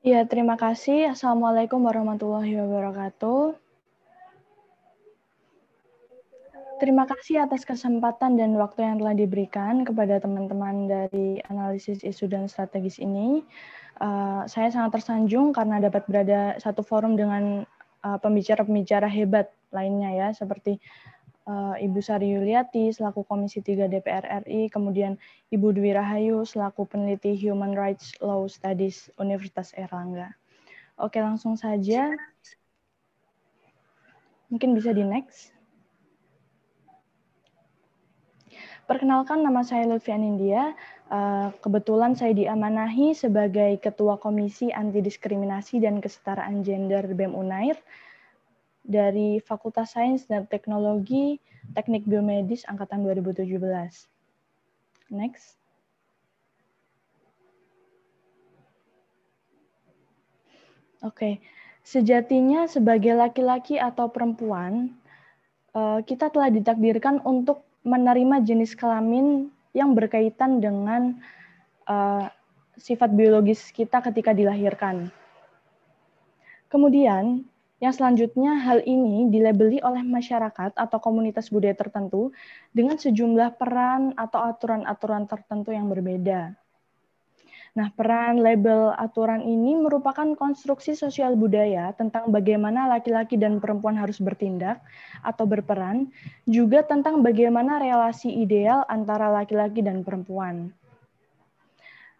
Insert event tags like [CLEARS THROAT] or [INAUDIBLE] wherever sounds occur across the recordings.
Ya, terima kasih. Assalamualaikum warahmatullahi wabarakatuh. Terima kasih atas kesempatan dan waktu yang telah diberikan kepada teman-teman dari analisis isu dan strategis ini. Uh, saya sangat tersanjung karena dapat berada satu forum dengan uh, pembicara-pembicara uh, hebat lainnya ya, seperti Ibu Sari Yuliati selaku Komisi 3 DPR RI, kemudian Ibu Dwi Rahayu selaku peneliti Human Rights Law Studies Universitas Erlangga. Oke, langsung saja. Mungkin bisa di next. Perkenalkan nama saya Lutfi Anindia. Eh, kebetulan saya diamanahi sebagai Ketua Komisi Anti Diskriminasi dan Kesetaraan Gender BEM Unair dari Fakultas Sains dan Teknologi Teknik Biomedis Angkatan 2017. Next. Oke, sejatinya sebagai laki-laki atau perempuan, eh, kita telah ditakdirkan untuk menerima jenis kelamin yang berkaitan dengan uh, sifat biologis kita ketika dilahirkan. Kemudian, yang selanjutnya hal ini dilabeli oleh masyarakat atau komunitas budaya tertentu dengan sejumlah peran atau aturan-aturan tertentu yang berbeda. Nah, peran label aturan ini merupakan konstruksi sosial budaya tentang bagaimana laki-laki dan perempuan harus bertindak atau berperan, juga tentang bagaimana relasi ideal antara laki-laki dan perempuan.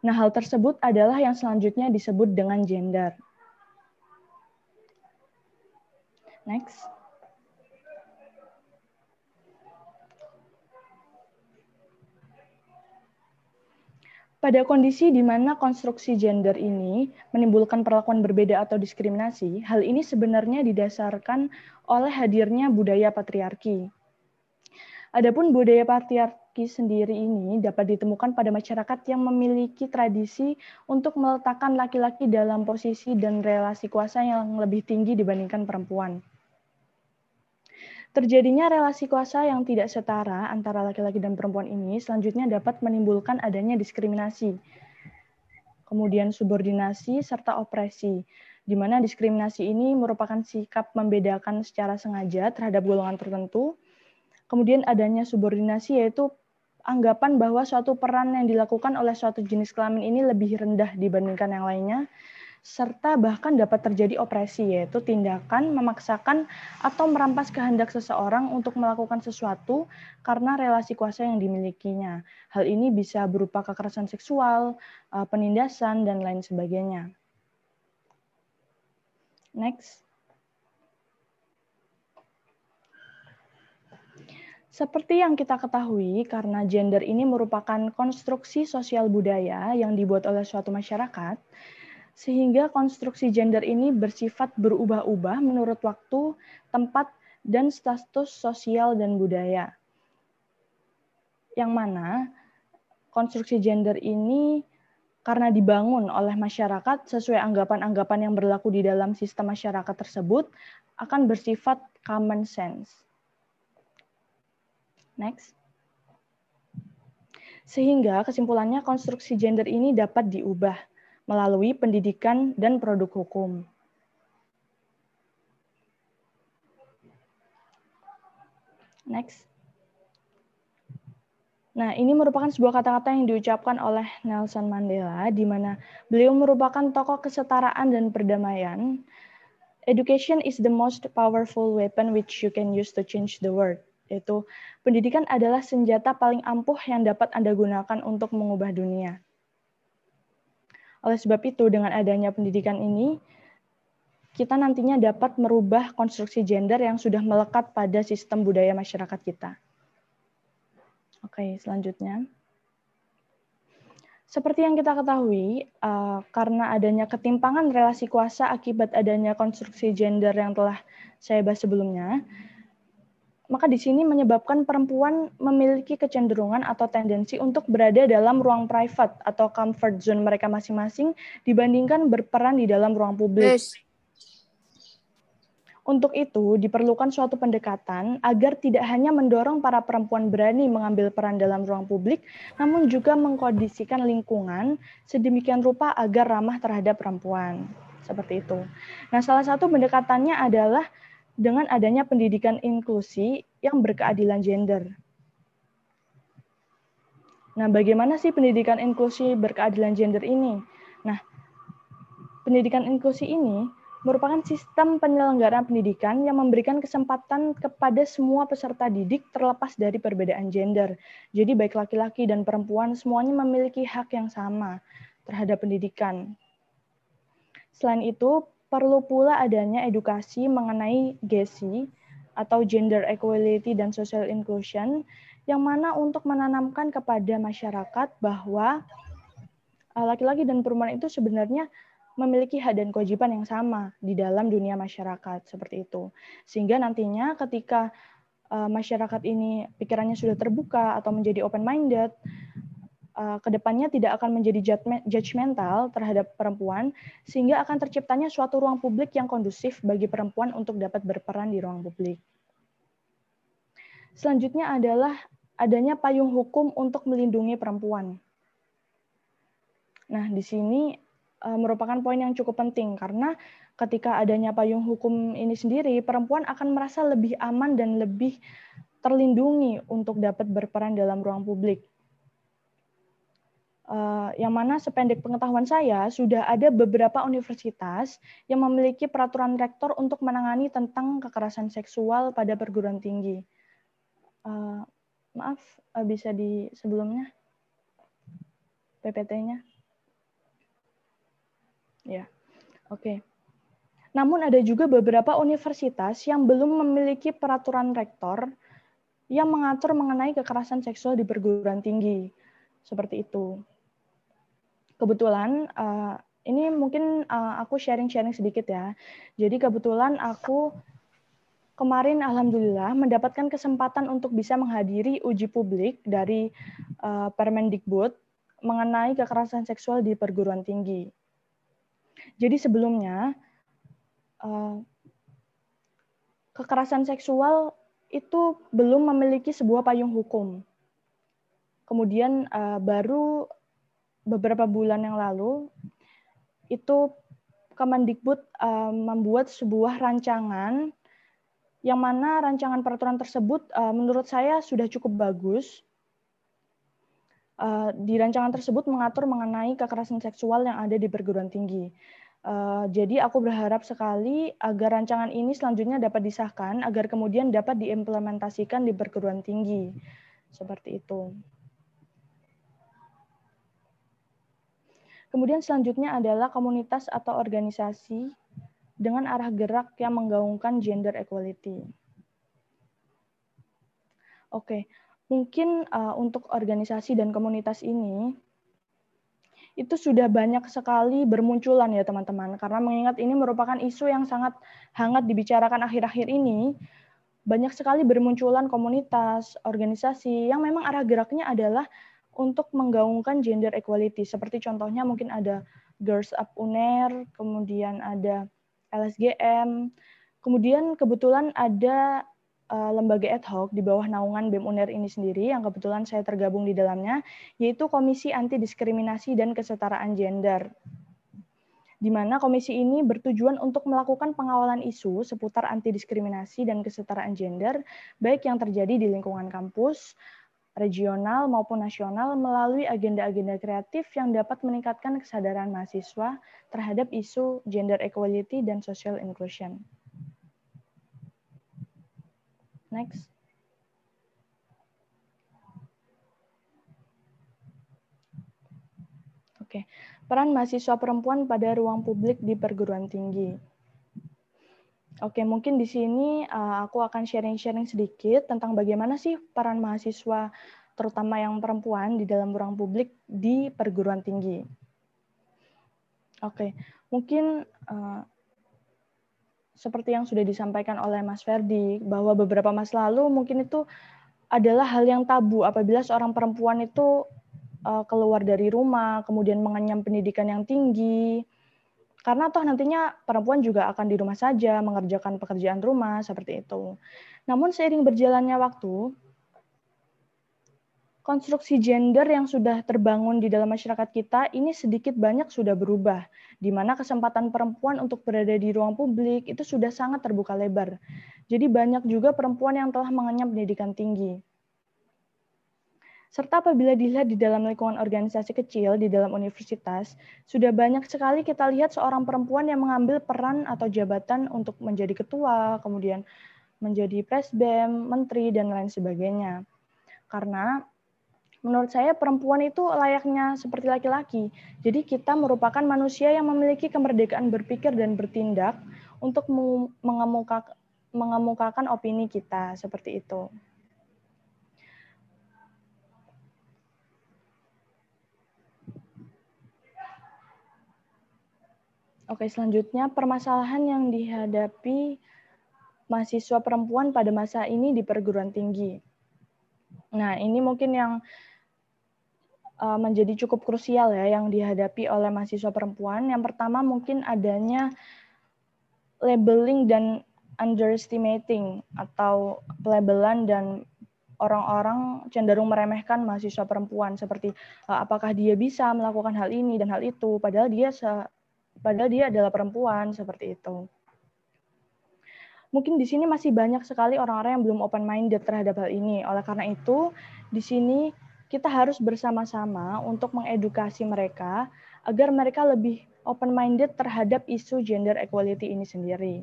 Nah, hal tersebut adalah yang selanjutnya disebut dengan gender. Next. Pada kondisi di mana konstruksi gender ini menimbulkan perlakuan berbeda atau diskriminasi, hal ini sebenarnya didasarkan oleh hadirnya budaya patriarki. Adapun budaya patriarki sendiri ini dapat ditemukan pada masyarakat yang memiliki tradisi untuk meletakkan laki-laki dalam posisi dan relasi kuasa yang lebih tinggi dibandingkan perempuan. Terjadinya relasi kuasa yang tidak setara antara laki-laki dan perempuan ini selanjutnya dapat menimbulkan adanya diskriminasi, kemudian subordinasi, serta opresi, di mana diskriminasi ini merupakan sikap membedakan secara sengaja terhadap golongan tertentu. Kemudian adanya subordinasi yaitu anggapan bahwa suatu peran yang dilakukan oleh suatu jenis kelamin ini lebih rendah dibandingkan yang lainnya, serta bahkan dapat terjadi opresi, yaitu tindakan memaksakan atau merampas kehendak seseorang untuk melakukan sesuatu karena relasi kuasa yang dimilikinya. Hal ini bisa berupa kekerasan seksual, eh, penindasan, dan lain sebagainya. Next. Seperti yang kita ketahui, karena gender ini merupakan konstruksi sosial budaya yang dibuat oleh suatu masyarakat, sehingga konstruksi gender ini bersifat berubah-ubah menurut waktu, tempat, dan status sosial dan budaya. Yang mana konstruksi gender ini karena dibangun oleh masyarakat sesuai anggapan-anggapan yang berlaku di dalam sistem masyarakat tersebut akan bersifat common sense. Next. Sehingga kesimpulannya konstruksi gender ini dapat diubah melalui pendidikan dan produk hukum. Next. Nah, ini merupakan sebuah kata-kata yang diucapkan oleh Nelson Mandela, di mana beliau merupakan tokoh kesetaraan dan perdamaian. Education is the most powerful weapon which you can use to change the world. Yaitu, pendidikan adalah senjata paling ampuh yang dapat Anda gunakan untuk mengubah dunia. Oleh sebab itu, dengan adanya pendidikan ini, kita nantinya dapat merubah konstruksi gender yang sudah melekat pada sistem budaya masyarakat kita. Oke, selanjutnya. Seperti yang kita ketahui, uh, karena adanya ketimpangan relasi kuasa akibat adanya konstruksi gender yang telah saya bahas sebelumnya, maka di sini menyebabkan perempuan memiliki kecenderungan atau tendensi untuk berada dalam ruang private atau comfort zone mereka masing-masing dibandingkan berperan di dalam ruang publik. Yes. Untuk itu, diperlukan suatu pendekatan agar tidak hanya mendorong para perempuan berani mengambil peran dalam ruang publik, namun juga mengkondisikan lingkungan sedemikian rupa agar ramah terhadap perempuan. Seperti itu. Nah, salah satu pendekatannya adalah dengan adanya pendidikan inklusi yang berkeadilan gender. Nah, bagaimana sih pendidikan inklusi berkeadilan gender ini? Nah, pendidikan inklusi ini merupakan sistem penyelenggaraan pendidikan yang memberikan kesempatan kepada semua peserta didik terlepas dari perbedaan gender. Jadi baik laki-laki dan perempuan semuanya memiliki hak yang sama terhadap pendidikan. Selain itu, perlu pula adanya edukasi mengenai GESI atau Gender Equality dan Social Inclusion yang mana untuk menanamkan kepada masyarakat bahwa eh, laki-laki dan perempuan itu sebenarnya memiliki hak dan kewajiban yang sama di dalam dunia masyarakat seperti itu. Sehingga nantinya ketika uh, masyarakat ini pikirannya sudah terbuka atau menjadi open minded, uh, ke depannya tidak akan menjadi judgmental terhadap perempuan, sehingga akan terciptanya suatu ruang publik yang kondusif bagi perempuan untuk dapat berperan di ruang publik. Selanjutnya adalah adanya payung hukum untuk melindungi perempuan. Nah, di sini Eh, merupakan poin yang cukup penting karena ketika adanya payung hukum ini sendiri, perempuan akan merasa lebih aman dan lebih terlindungi untuk dapat berperan dalam ruang publik. Uh, yang mana sependek pengetahuan saya sudah ada beberapa universitas yang memiliki peraturan rektor untuk menangani tentang kekerasan seksual pada perguruan tinggi. Uh, maaf, uh, bisa di sebelumnya PPT-nya. Ya, oke. Okay. Namun ada juga beberapa universitas yang belum memiliki peraturan rektor yang mengatur mengenai kekerasan seksual di perguruan tinggi. Seperti itu. Kebetulan, uh, ini mungkin uh, aku sharing-sharing sedikit ya. Jadi kebetulan aku kemarin alhamdulillah mendapatkan kesempatan untuk bisa menghadiri uji publik dari uh, Permendikbud mengenai kekerasan seksual di perguruan tinggi. Jadi sebelumnya uh, kekerasan seksual itu belum memiliki sebuah payung hukum. Kemudian uh, baru beberapa bulan yang lalu itu Kemendikbud uh, membuat sebuah rancangan yang mana rancangan peraturan tersebut uh, menurut saya sudah cukup bagus. Uh, di rancangan tersebut mengatur mengenai kekerasan seksual yang ada di perguruan tinggi. Uh, jadi aku berharap sekali agar rancangan ini selanjutnya dapat disahkan agar kemudian dapat diimplementasikan di perguruan tinggi. Seperti itu. Kemudian selanjutnya adalah komunitas atau organisasi dengan arah gerak yang menggaungkan gender equality. Oke, mungkin uh, untuk organisasi dan komunitas ini itu sudah banyak sekali bermunculan ya teman-teman. Karena mengingat ini merupakan isu yang sangat hangat dibicarakan akhir-akhir ini, banyak sekali bermunculan komunitas, organisasi yang memang arah geraknya adalah untuk menggaungkan gender equality. Seperti contohnya mungkin ada Girls Up UNER, kemudian ada LSGM, kemudian kebetulan ada uh, lembaga ad hoc di bawah naungan BEM UNER ini sendiri yang kebetulan saya tergabung di dalamnya, yaitu Komisi Anti Diskriminasi dan Kesetaraan Gender. Di mana komisi ini bertujuan untuk melakukan pengawalan isu seputar anti diskriminasi dan kesetaraan gender, baik yang terjadi di lingkungan kampus, regional maupun nasional melalui agenda-agenda kreatif yang dapat meningkatkan kesadaran mahasiswa terhadap isu gender equality dan social inclusion. Next. Oke, peran mahasiswa perempuan pada ruang publik di perguruan tinggi. Oke, mungkin di sini uh, aku akan sharing-sharing sedikit tentang bagaimana sih peran mahasiswa terutama yang perempuan di dalam ruang publik di perguruan tinggi. Oke, mungkin uh, seperti yang sudah disampaikan oleh Mas Ferdi, bahwa beberapa mas lalu mungkin itu adalah hal yang tabu apabila seorang perempuan itu uh, keluar dari rumah, kemudian mengenyam pendidikan yang tinggi, Karena toh nantinya perempuan juga akan di rumah saja mengerjakan pekerjaan rumah seperti itu. Namun seiring berjalannya waktu, konstruksi gender yang sudah terbangun di dalam masyarakat kita ini sedikit banyak sudah berubah, di mana kesempatan perempuan untuk berada di ruang publik itu sudah sangat terbuka lebar. Jadi banyak juga perempuan yang telah mengenyam pendidikan tinggi. Serta apabila dilihat di dalam lingkungan organisasi kecil di dalam universitas, sudah banyak sekali kita lihat seorang perempuan yang mengambil peran atau jabatan untuk menjadi ketua, kemudian menjadi presbem, menteri, dan lain sebagainya. Karena menurut saya perempuan itu layaknya seperti laki-laki. Jadi kita merupakan manusia yang memiliki kemerdekaan berpikir dan bertindak untuk mengemukakan, opini kita seperti itu. Oke, selanjutnya permasalahan yang dihadapi mahasiswa perempuan pada masa ini di perguruan tinggi. Nah, ini mungkin yang uh, menjadi cukup krusial ya yang dihadapi oleh mahasiswa perempuan. Yang pertama mungkin adanya labeling dan underestimating atau pelabelan dan orang-orang cenderung meremehkan mahasiswa perempuan seperti uh, apakah dia bisa melakukan hal ini dan hal itu padahal dia Padahal dia adalah perempuan seperti itu. Mungkin di sini masih banyak sekali orang-orang yang belum open minded terhadap hal ini. Oleh karena itu, di sini kita harus bersama-sama untuk mengedukasi mereka agar mereka lebih open minded terhadap isu gender equality ini sendiri.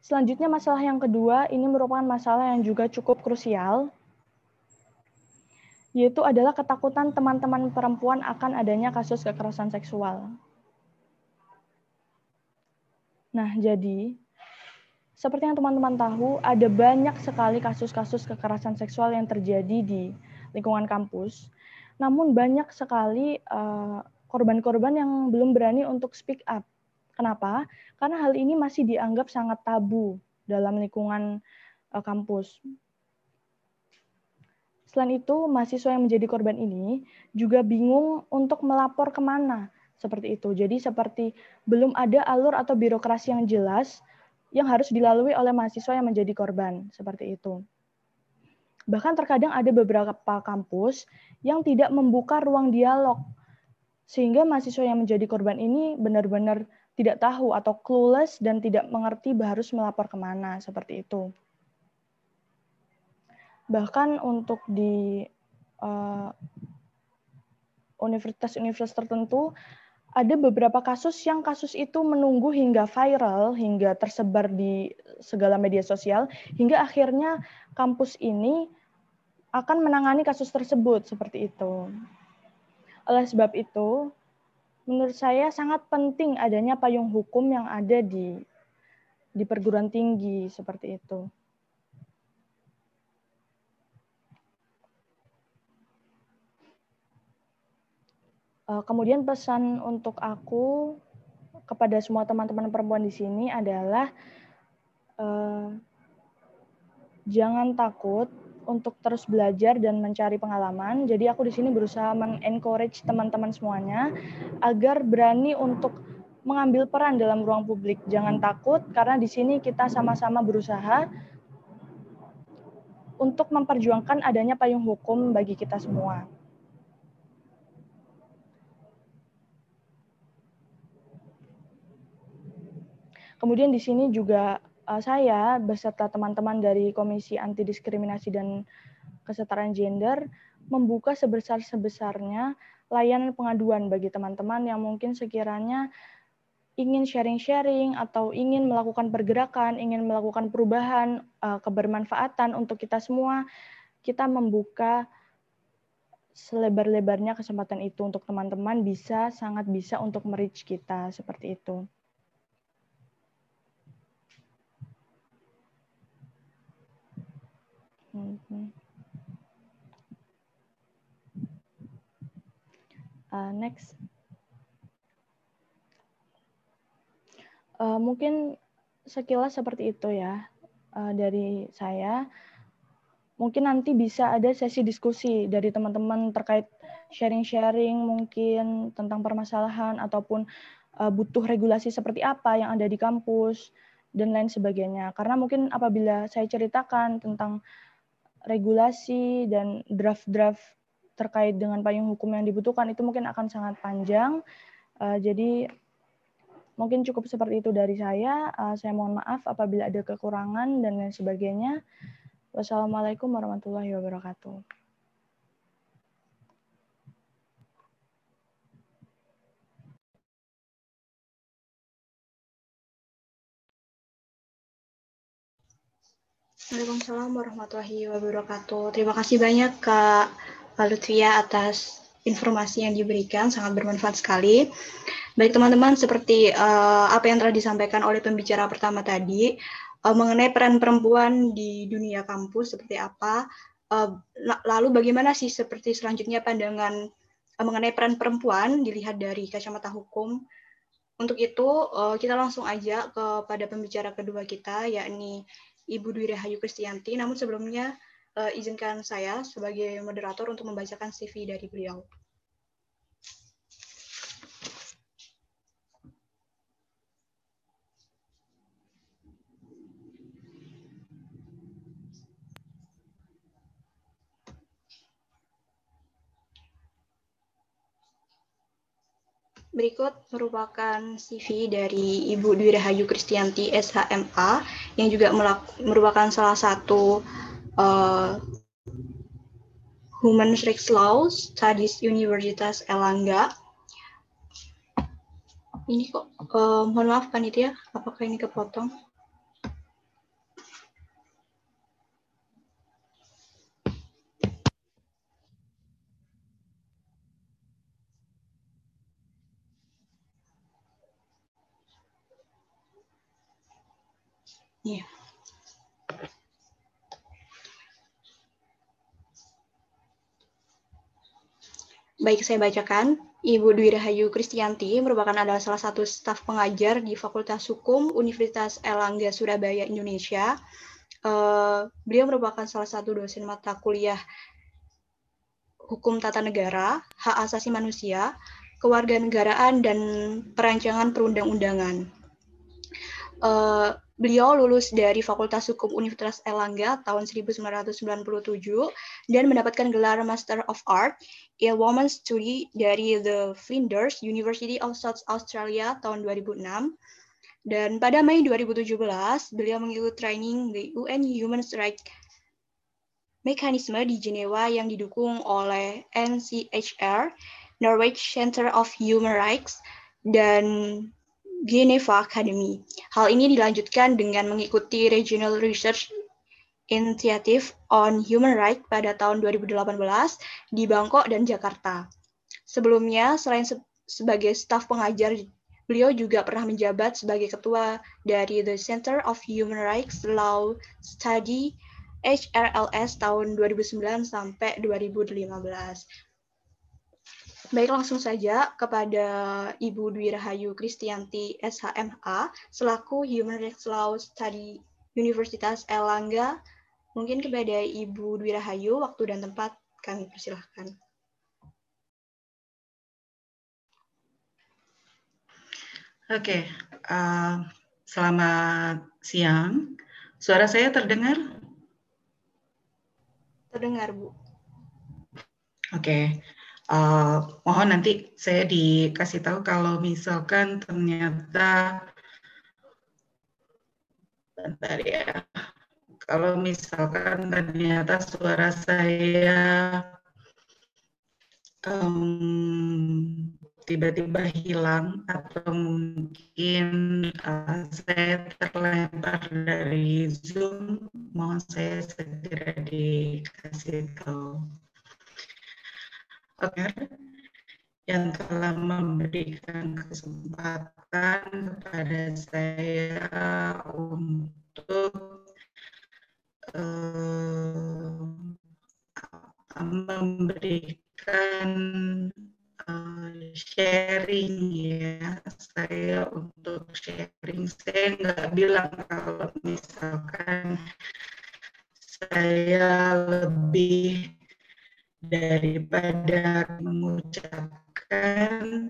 Selanjutnya masalah yang kedua, ini merupakan masalah yang juga cukup krusial, yaitu adalah ketakutan teman-teman perempuan akan adanya kasus kekerasan seksual. Nah, jadi seperti yang teman-teman tahu, ada banyak sekali kasus-kasus kekerasan seksual yang terjadi di lingkungan kampus. Namun banyak sekali eh, korban-korban yang belum berani untuk speak up. Kenapa? Karena hal ini masih dianggap sangat tabu dalam lingkungan eh, kampus. Selain itu, mahasiswa yang menjadi korban ini juga bingung untuk melapor ke mana, seperti itu. Jadi seperti belum ada alur atau birokrasi yang jelas yang harus dilalui oleh mahasiswa yang menjadi korban, seperti itu. Bahkan terkadang ada beberapa kampus yang tidak membuka ruang dialog, sehingga mahasiswa yang menjadi korban ini benar-benar tidak tahu atau clueless dan tidak mengerti harus melapor ke mana, seperti itu bahkan untuk di uh, universitas-universitas tertentu ada beberapa kasus yang kasus itu menunggu hingga viral, hingga tersebar di segala media sosial, hingga akhirnya kampus ini akan menangani kasus tersebut seperti itu. Oleh sebab itu, menurut saya sangat penting adanya payung hukum yang ada di di perguruan tinggi seperti itu. Eh, kemudian pesan untuk aku kepada semua teman-teman perempuan di sini adalah uh, jangan takut untuk terus belajar dan mencari pengalaman. Jadi aku di sini berusaha men-encourage teman-teman semuanya agar berani untuk mengambil peran dalam ruang publik. Jangan takut karena di sini kita sama-sama berusaha untuk memperjuangkan adanya payung hukum bagi kita semua. Kemudian di sini juga uh, saya beserta teman-teman dari Komisi Anti Diskriminasi dan Kesetaraan Gender membuka sebesar-sebesarnya layanan pengaduan bagi teman-teman yang mungkin sekiranya ingin sharing-sharing atau ingin melakukan pergerakan, ingin melakukan perubahan, uh, kebermanfaatan untuk kita semua, kita membuka selebar-lebarnya kesempatan itu untuk teman-teman bisa sangat bisa untuk merich kita seperti itu. Uh, next. Uh, mungkin sekilas seperti itu ya uh, dari saya. Mungkin nanti bisa ada sesi diskusi dari teman-teman terkait sharing-sharing mungkin tentang permasalahan ataupun uh, butuh regulasi seperti apa yang ada di kampus dan lain sebagainya. Karena mungkin apabila saya ceritakan tentang regulasi dan draft-draft terkait dengan payung hukum yang dibutuhkan itu mungkin akan sangat panjang. Uh, jadi mungkin cukup seperti itu dari saya. Uh, saya mohon maaf apabila ada kekurangan dan lain sebagainya. Wassalamualaikum warahmatullahi wabarakatuh. Waalaikumsalam warahmatullahi wabarakatuh. Terima kasih banyak Kak Lutfia atas informasi yang diberikan, sangat bermanfaat sekali. Baik teman-teman, seperti uh, apa yang telah disampaikan oleh pembicara pertama tadi, uh, mengenai peran perempuan di dunia kampus seperti apa, uh, lalu bagaimana sih seperti selanjutnya pandangan uh, mengenai peran perempuan dilihat dari kacamata hukum. Untuk itu, kita langsung aja kepada pembicara kedua kita, yakni Ibu Dwi Rahayu Kristianti. Namun sebelumnya uh, izinkan saya sebagai moderator untuk membacakan CV dari beliau. Berikut merupakan CV dari Ibu Dwi Rahayu Kristianti SHMA yang juga merupakan salah satu uh, Human Rights Law Studies Universitas Elangga. Ini kok, uh, mohon maaf panitia, apakah ini kepotong? Iya. Baik, saya bacakan. Ibu Dwi Rahayu Kristianti merupakan adalah salah satu staf pengajar di Fakultas Hukum Universitas Erlangga Surabaya, Indonesia. Uh, beliau merupakan salah satu dosen mata kuliah Hukum Tata Negara, Hak Asasi Manusia, Kewarganegaraan, dan Perancangan Perundang-undangan. Uh, Beliau lulus dari Fakultas Hukum Universitas Erlangga tahun 1997 dan mendapatkan gelar Master of Art in Women's Study dari The Flinders University of South Australia tahun 2006. Dan pada Mei 2017, beliau mengikuti training di UN Human Rights Mekanisme di Jenewa yang didukung oleh NCHR, Norwich Center of Human Rights, dan Geneva Academy. Hal ini dilanjutkan dengan mengikuti Regional Research Initiative on Human Rights pada tahun 2018 di Bangkok dan Jakarta. Sebelumnya, selain se sebagai staf pengajar, beliau juga pernah menjabat sebagai ketua dari The Center of Human Rights Law Study HRLS tahun 2009 sampai 2015. Baik, langsung saja kepada Ibu Dwi Rahayu Kristianti SHMA selaku Human Rights Law Study Universitas Erlangga. Mungkin kepada Ibu Dwi Rahayu, waktu dan tempat kami persilahkan. Oke, uh, selamat siang. Suara saya terdengar? Terdengar, Bu. Oke, Uh, mohon nanti saya dikasih tahu kalau misalkan ternyata bentar ya. Kalau misalkan ternyata suara saya um, tiba-tiba hilang atau mungkin uh, saya terlempar dari Zoom, mohon saya segera dikasih tahu yang telah memberikan kesempatan kepada saya untuk uh, memberikan uh, sharing ya saya untuk sharing. Saya nggak bilang kalau misalkan saya lebih daripada mengucapkan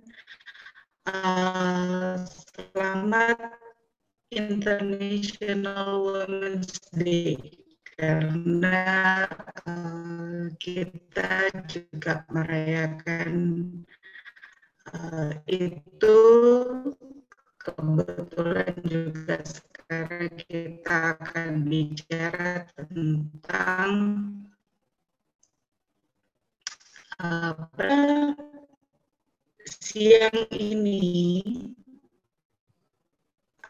uh, selamat International Women's Day. Karena uh, kita juga merayakan uh, itu kebetulan juga sekarang kita akan bicara tentang apa siang ini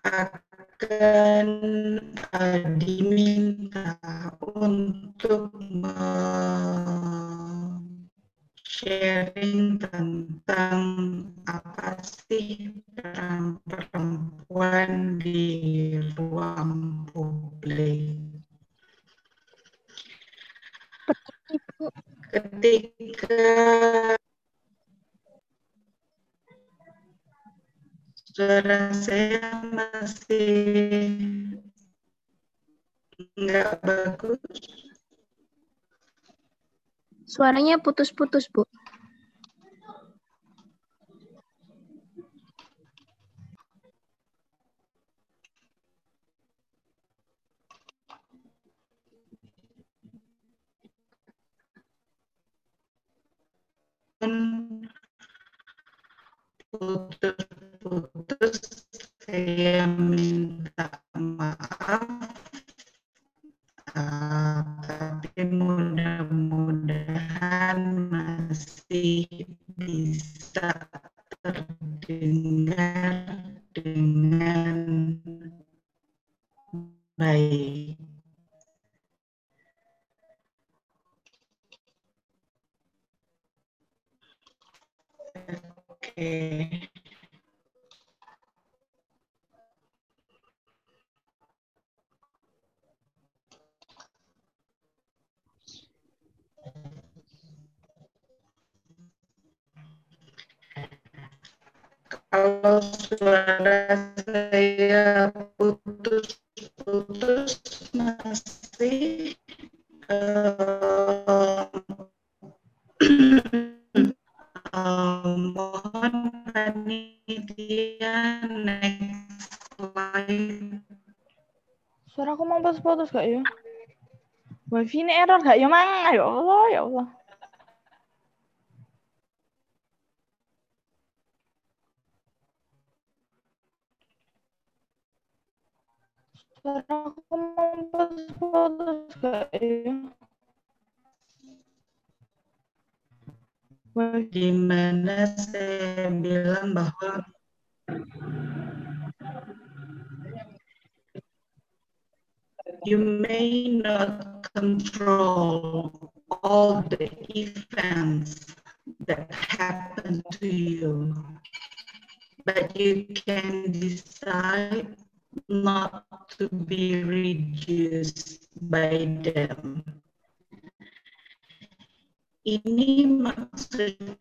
akan diminta untuk sharing tentang apa sih peran perempuan di ruang publik. Ketika suara saya masih nggak bagus. Suaranya putus-putus, Bu. Putus-putus saya minta maaf uh, tapi mudah-mudahan masih bisa terdengar dengan baik. Kalau suara saya putus-putus masih uh, mohon panitia next slide. Suara aku mau putus-putus gak ya? Wifi ini error gak ya, Mang? Ya Allah, ya Allah. Suara aku mau putus-putus gak ya? Di mana saya bilang bahwa you may not control all the events that happen to you, but you can decide not to be reduced by them. Ini maksud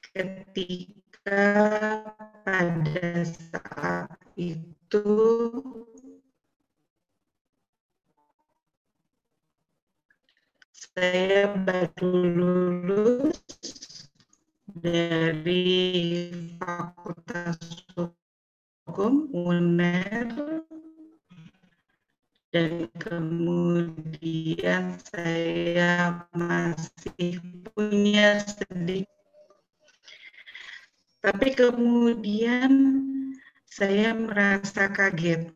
ketika pada saat itu saya baru lulus dari Fakultas Hukum UNER dan kemudian saya masih punya sedikit. Tapi kemudian saya merasa kaget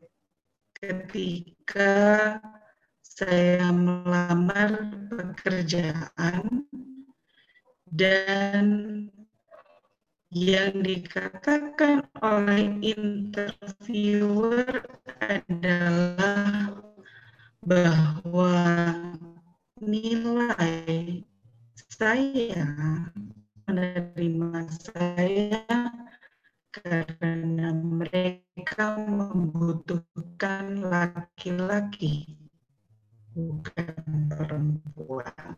ketika saya melamar pekerjaan dan yang dikatakan oleh interviewer adalah bahwa nilai saya menerima saya karena mereka membutuhkan laki-laki bukan perempuan.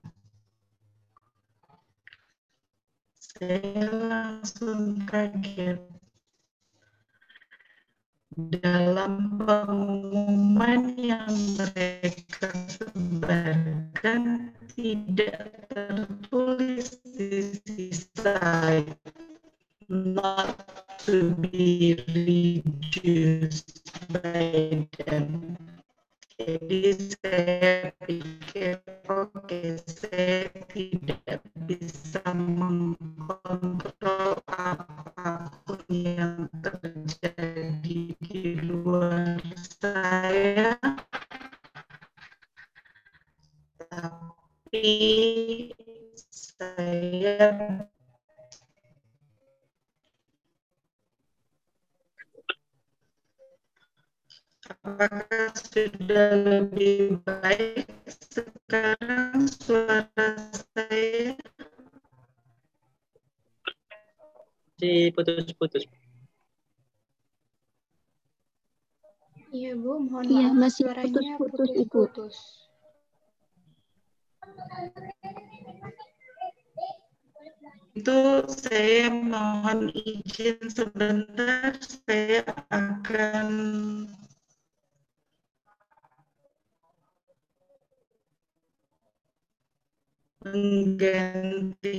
Saya langsung kaget dalam pengumuman yang mereka sebarkan tidak tertulis di sisi not to be reduced by them. Jadi saya pikir, oke, saya tidak bisa mengkontrol apa pun yang terjadi di luar saya, tapi saya apakah sudah lebih baik sekarang suara saya? Masih putus-putus. Iya Bu, mohon Iya, maaf masih suaranya putus-putus, Ibu. putus-putus. Itu saya mohon izin sebentar, saya akan mengganti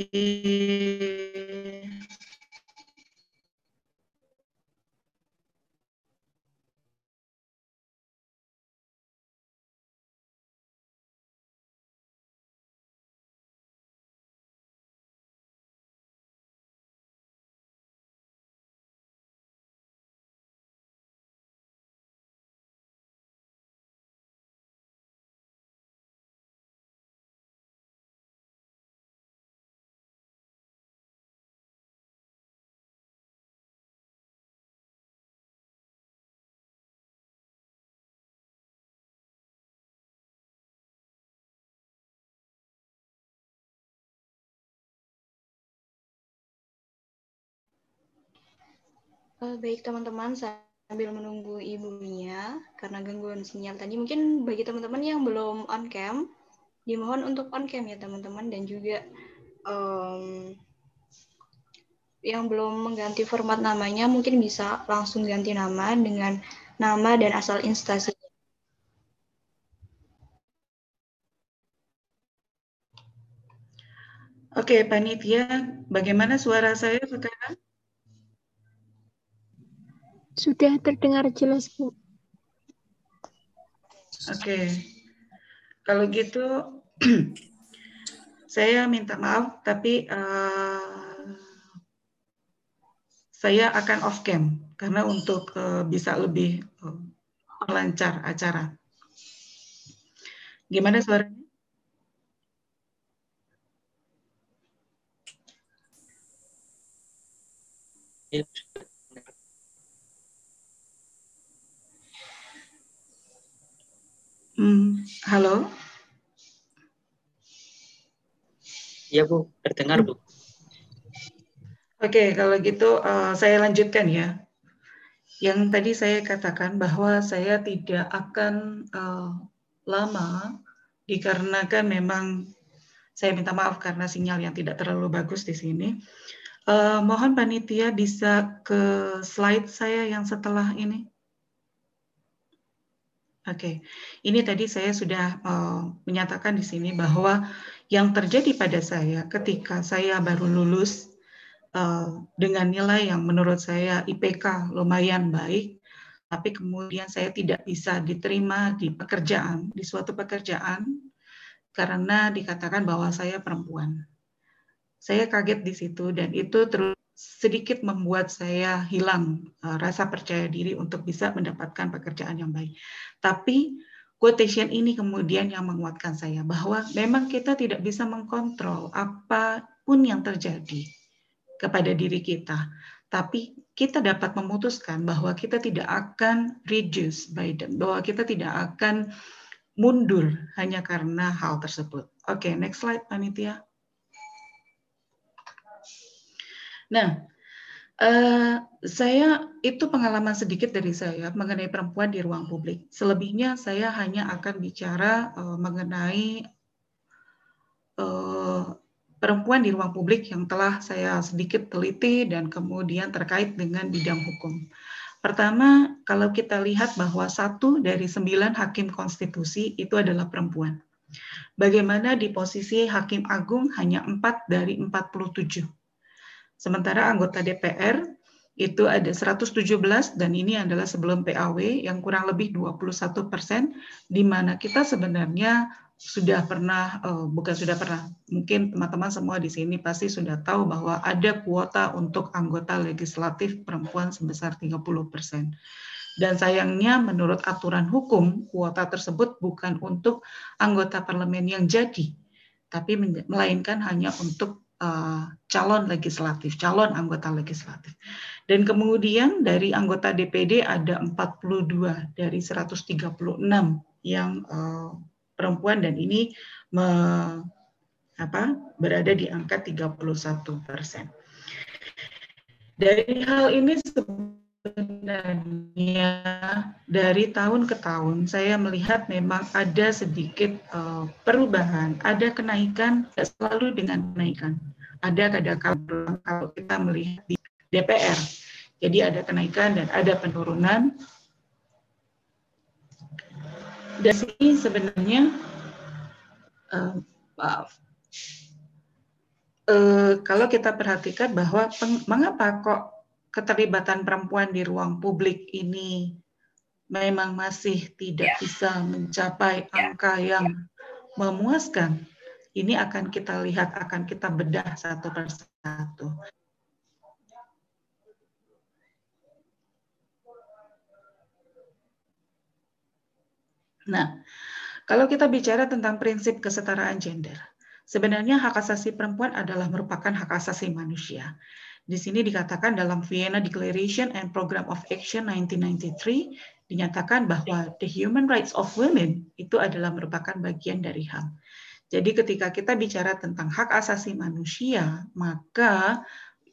baik teman-teman, sambil menunggu ibunya, karena gangguan sinyal tadi, mungkin bagi teman-teman yang belum on cam, dimohon untuk on cam ya teman-teman, dan juga um, yang belum mengganti format namanya, mungkin bisa langsung ganti nama dengan nama dan asal instansi. Oke, panitia, bagaimana suara saya sekarang? Sudah terdengar jelas, Bu. Oke, kalau gitu [CLEARS THROAT] saya minta maaf, tapi uh, saya akan off cam karena untuk uh, bisa lebih uh, lancar acara. Gimana suaranya? Ya, Hmm, halo? Iya Bu, terdengar Bu. Oke, kalau gitu uh, saya lanjutkan ya. Yang tadi saya katakan bahwa saya tidak akan uh, lama dikarenakan memang saya minta maaf karena sinyal yang tidak terlalu bagus di sini. Uh, mohon panitia bisa ke slide saya yang setelah ini. Oke, ini tadi saya sudah uh, menyatakan di sini bahwa yang terjadi pada saya ketika saya baru lulus uh, dengan nilai yang menurut saya IPK lumayan baik, tapi kemudian saya tidak bisa diterima di pekerjaan, di suatu pekerjaan, karena dikatakan bahwa saya perempuan. Saya kaget di situ dan itu terus sedikit membuat saya hilang uh, rasa percaya diri untuk bisa mendapatkan pekerjaan yang baik. Tapi quotation ini kemudian yang menguatkan saya bahwa memang kita tidak bisa mengkontrol apa pun yang terjadi kepada diri kita. Tapi kita dapat memutuskan bahwa kita tidak akan reduce by them, bahwa kita tidak akan mundur hanya karena hal tersebut. Oke, okay, next slide, panitia. Nah, uh, saya itu pengalaman sedikit dari saya mengenai perempuan di ruang publik. Selebihnya saya hanya akan bicara uh, mengenai uh, perempuan di ruang publik yang telah saya sedikit teliti dan kemudian terkait dengan bidang hukum. Pertama, kalau kita lihat bahwa satu dari sembilan hakim konstitusi itu adalah perempuan. Bagaimana di posisi hakim agung hanya empat dari 47. Sementara anggota DPR itu ada 117 dan ini adalah sebelum PAW yang kurang lebih 21 persen, di mana kita sebenarnya sudah pernah, uh, bukan sudah pernah, mungkin teman-teman semua di sini pasti sudah tahu bahwa ada kuota untuk anggota legislatif perempuan sebesar 30 persen. Dan sayangnya menurut aturan hukum, kuota tersebut bukan untuk anggota parlemen yang jadi, tapi melainkan hanya untuk uh, calon legislatif, calon anggota legislatif. Dan kemudian dari anggota DPD ada 42 dari 136 yang uh, perempuan dan ini me, apa, berada di angka 31 persen. Dari hal ini sebenarnya dari tahun ke tahun saya melihat memang ada sedikit uh, perubahan, ada kenaikan, selalu dengan kenaikan. Ada kadang-kadang kalau kita melihat di DPR, jadi ada kenaikan dan ada penurunan dan sini sebenarnya uh, uh, kalau kita perhatikan bahwa peng, mengapa kok keterlibatan perempuan di ruang publik ini memang masih tidak ya. bisa mencapai ya. angka yang memuaskan. Ini akan kita lihat, akan kita bedah satu persatu. Nah, kalau kita bicara tentang prinsip kesetaraan gender, sebenarnya hak asasi perempuan adalah merupakan hak asasi manusia. Di sini dikatakan dalam Vienna Declaration and Program of Action 1993 dinyatakan bahwa the human rights of women itu adalah merupakan bagian dari HAM. Jadi ketika kita bicara tentang hak asasi manusia, maka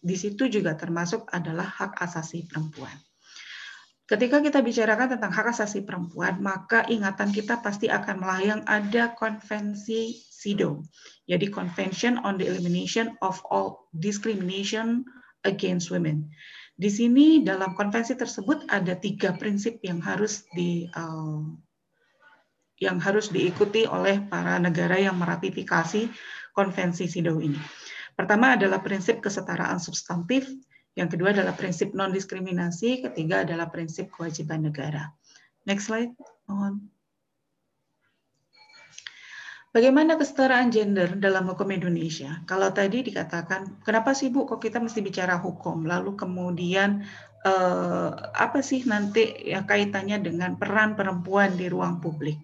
di situ juga termasuk adalah hak asasi perempuan. Ketika kita bicarakan tentang hak asasi perempuan, maka ingatan kita pasti akan melayang ada konvensi SIDO, jadi Convention on the Elimination of All Discrimination Against Women. Di sini dalam konvensi tersebut ada tiga prinsip yang harus di uh, yang harus diikuti oleh para negara yang meratifikasi konvensi SIDO ini. Pertama adalah prinsip kesetaraan substantif, yang kedua adalah prinsip non-diskriminasi, ketiga adalah prinsip kewajiban negara. Next slide, mohon. Bagaimana kesetaraan gender dalam hukum Indonesia? Kalau tadi dikatakan, kenapa sih Bu kok kita mesti bicara hukum? Lalu kemudian eh, apa sih nanti ya kaitannya dengan peran perempuan di ruang publik?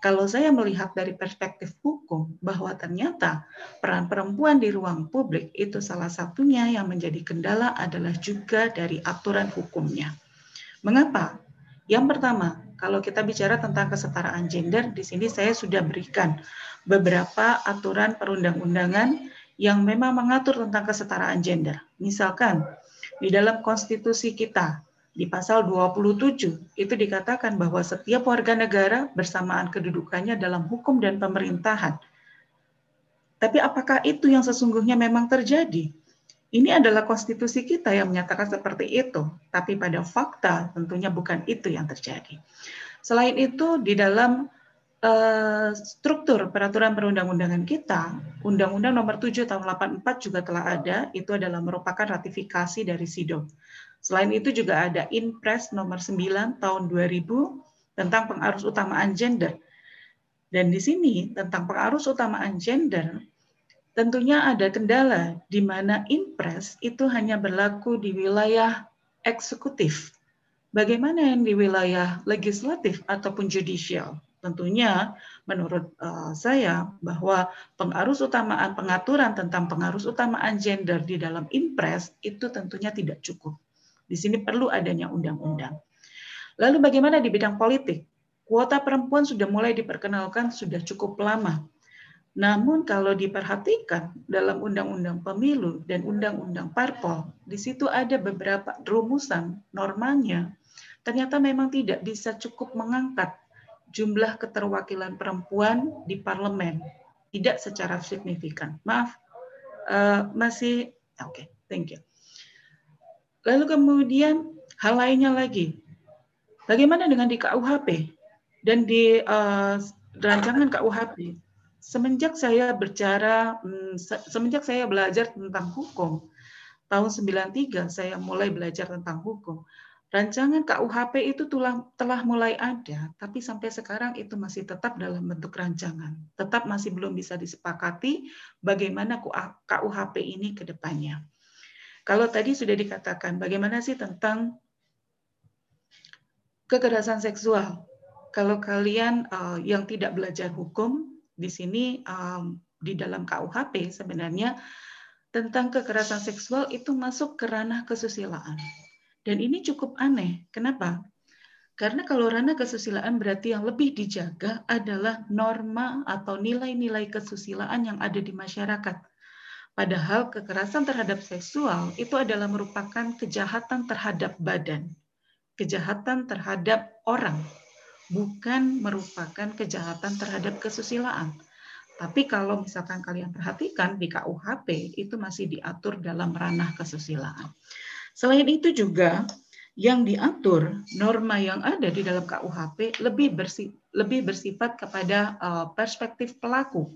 Kalau saya melihat dari perspektif hukum bahwa ternyata peran perempuan di ruang publik itu salah satunya yang menjadi kendala adalah juga dari aturan hukumnya. Mengapa? Yang pertama, kalau kita bicara tentang kesetaraan gender, di sini saya sudah berikan beberapa aturan perundang-undangan yang memang mengatur tentang kesetaraan gender. Misalkan di dalam konstitusi kita di pasal 27 itu dikatakan bahwa setiap warga negara bersamaan kedudukannya dalam hukum dan pemerintahan. Tapi apakah itu yang sesungguhnya memang terjadi? Ini adalah konstitusi kita yang menyatakan seperti itu, tapi pada fakta tentunya bukan itu yang terjadi. Selain itu, di dalam uh, struktur peraturan perundang-undangan kita, Undang-Undang Nomor 7 Tahun 84 juga telah ada, itu adalah merupakan ratifikasi dari SIDO. Selain itu juga ada Inpres nomor 9 tahun 2000 tentang pengarus utamaan gender. Dan di sini tentang pengarus utamaan gender tentunya ada kendala di mana Inpres itu hanya berlaku di wilayah eksekutif. Bagaimana yang di wilayah legislatif ataupun judicial? Tentunya menurut uh, saya bahwa pengarus utamaan pengaturan tentang pengarus utamaan gender di dalam Inpres itu tentunya tidak cukup. Di sini perlu adanya undang-undang. Lalu bagaimana di bidang politik? Kuota perempuan sudah mulai diperkenalkan sudah cukup lama. Namun kalau diperhatikan dalam undang-undang pemilu dan undang-undang parpol, di situ ada beberapa rumusan normanya ternyata memang tidak bisa cukup mengangkat jumlah keterwakilan perempuan di parlemen tidak secara signifikan. Maaf, uh, masih oke, okay, thank you. Lalu kemudian Hal lainnya lagi, bagaimana dengan di KUHP dan di uh, rancangan KUHP? Semenjak saya berbicara, hmm, semenjak saya belajar tentang hukum, tahun 93 saya mulai belajar tentang hukum. Rancangan KUHP itu telah, telah mulai ada, tapi sampai sekarang itu masih tetap dalam bentuk rancangan. Tetap masih belum bisa disepakati bagaimana KUHP ini ke depannya. Kalau tadi sudah dikatakan, bagaimana sih tentang kekerasan seksual? Kalau kalian uh, yang tidak belajar hukum, di sini um, di dalam KUHP sebenarnya tentang kekerasan seksual itu masuk ke ranah kesusilaan dan ini cukup aneh. Kenapa? Karena kalau ranah kesusilaan berarti yang lebih dijaga adalah norma atau nilai-nilai kesusilaan yang ada di masyarakat. Padahal kekerasan terhadap seksual itu adalah merupakan kejahatan terhadap badan, kejahatan terhadap orang, bukan merupakan kejahatan terhadap kesusilaan. Tapi kalau misalkan kalian perhatikan di KUHP itu masih diatur dalam ranah kesusilaan. Selain itu juga yang diatur norma yang ada di dalam KUHP lebih bersifat, lebih bersifat kepada uh, perspektif pelaku,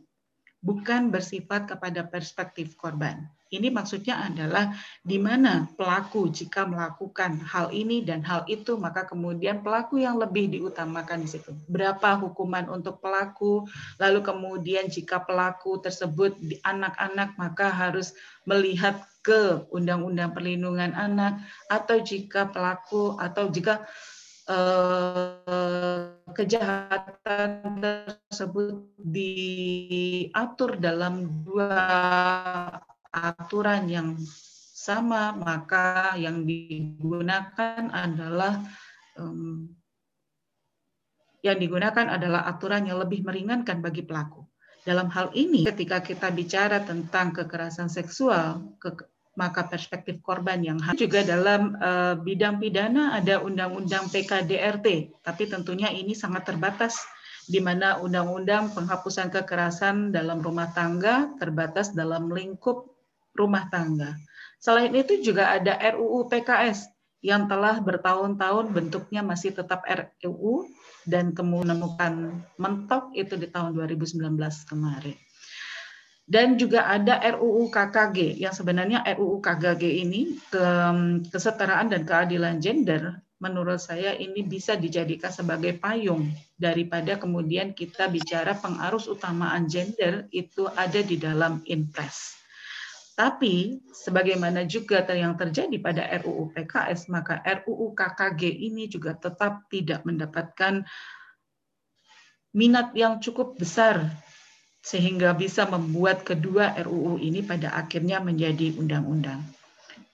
bukan bersifat kepada perspektif korban. Ini maksudnya adalah di mana pelaku jika melakukan hal ini dan hal itu, maka kemudian pelaku yang lebih diutamakan di situ. Berapa hukuman untuk pelaku, lalu kemudian jika pelaku tersebut di anak-anak, maka harus melihat ke Undang-Undang Perlindungan Anak, atau jika pelaku atau jika eh, kejahatan tersebut diatur dalam dua aturan yang sama, maka yang digunakan adalah um, yang digunakan adalah aturan yang lebih meringankan bagi pelaku. Dalam hal ini, ketika kita bicara tentang kekerasan seksual, ke, maka perspektif korban yang juga dalam uh, bidang pidana ada undang-undang PKDRT, tapi tentunya ini sangat terbatas di mana undang-undang penghapusan kekerasan dalam rumah tangga terbatas dalam lingkup rumah tangga. Selain itu juga ada RUU PKS yang telah bertahun-tahun bentuknya masih tetap RUU dan menemukan mentok itu di tahun 2019 kemarin. Dan juga ada RUU KKG yang sebenarnya RUU KKG ini ke, kesetaraan dan keadilan gender menurut saya ini bisa dijadikan sebagai payung daripada kemudian kita bicara pengarus utamaan gender itu ada di dalam impres. Tapi sebagaimana juga yang terjadi pada RUU PKS, maka RUU KKG ini juga tetap tidak mendapatkan minat yang cukup besar sehingga bisa membuat kedua RUU ini pada akhirnya menjadi undang-undang.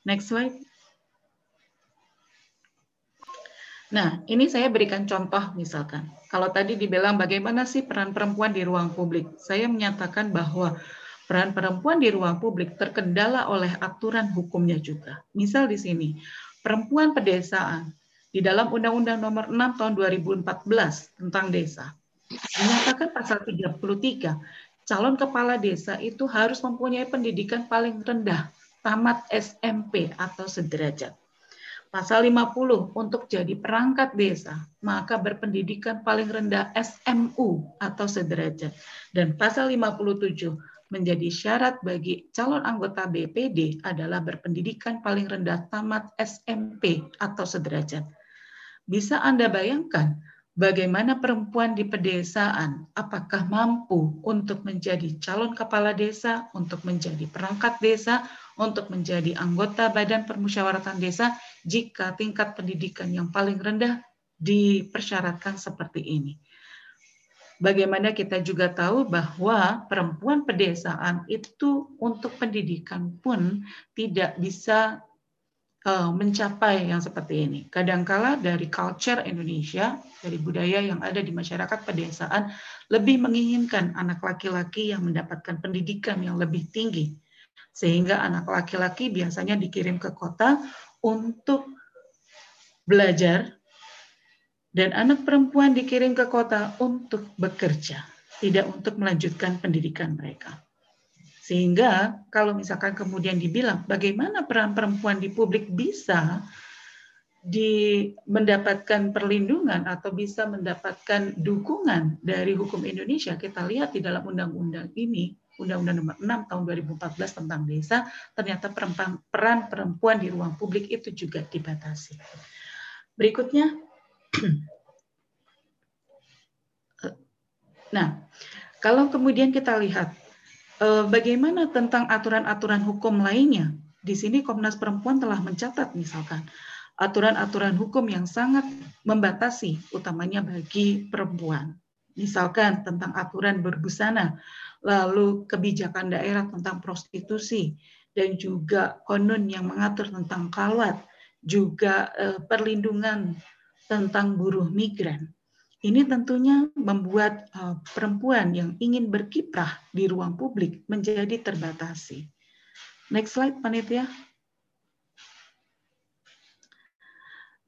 Next slide. Nah, ini saya berikan contoh misalkan. Kalau tadi dibilang bagaimana sih peran perempuan di ruang publik, saya menyatakan bahwa peran perempuan di ruang publik terkendala oleh aturan hukumnya juga. Misal di sini, perempuan pedesaan di dalam Undang-Undang Nomor 6 Tahun 2014 tentang desa menyatakan pasal 33 calon kepala desa itu harus mempunyai pendidikan paling rendah tamat SMP atau sederajat. Pasal 50 untuk jadi perangkat desa maka berpendidikan paling rendah SMU atau sederajat dan pasal 57 menjadi syarat bagi calon anggota BPD adalah berpendidikan paling rendah tamat SMP atau sederajat. Bisa Anda bayangkan bagaimana perempuan di pedesaan apakah mampu untuk menjadi calon kepala desa, untuk menjadi perangkat desa, untuk menjadi anggota Badan Permusyawaratan Desa jika tingkat pendidikan yang paling rendah dipersyaratkan seperti ini bagaimana kita juga tahu bahwa perempuan pedesaan itu untuk pendidikan pun tidak bisa uh, mencapai yang seperti ini. Kadangkala dari culture Indonesia, dari budaya yang ada di masyarakat pedesaan, lebih menginginkan anak laki-laki yang mendapatkan pendidikan yang lebih tinggi. Sehingga anak laki-laki biasanya dikirim ke kota untuk belajar dan anak perempuan dikirim ke kota untuk bekerja, tidak untuk melanjutkan pendidikan mereka. Sehingga kalau misalkan kemudian dibilang bagaimana peran perempuan di publik bisa di mendapatkan perlindungan atau bisa mendapatkan dukungan dari hukum Indonesia, kita lihat di dalam undang-undang ini, Undang-Undang Nomor 6 Tahun 2014 tentang desa, ternyata peran perempuan di ruang publik itu juga dibatasi. Berikutnya, nah, kalau kemudian kita lihat eh, bagaimana tentang aturan-aturan hukum lainnya, di sini Komnas Perempuan telah mencatat misalkan aturan-aturan hukum yang sangat membatasi, utamanya bagi perempuan. Misalkan tentang aturan berbusana, lalu kebijakan daerah tentang prostitusi, dan juga konun yang mengatur tentang kalwat, juga eh, perlindungan tentang buruh migran. Ini tentunya membuat eh, perempuan yang ingin berkiprah di ruang publik menjadi terbatasi. Next slide, panitia.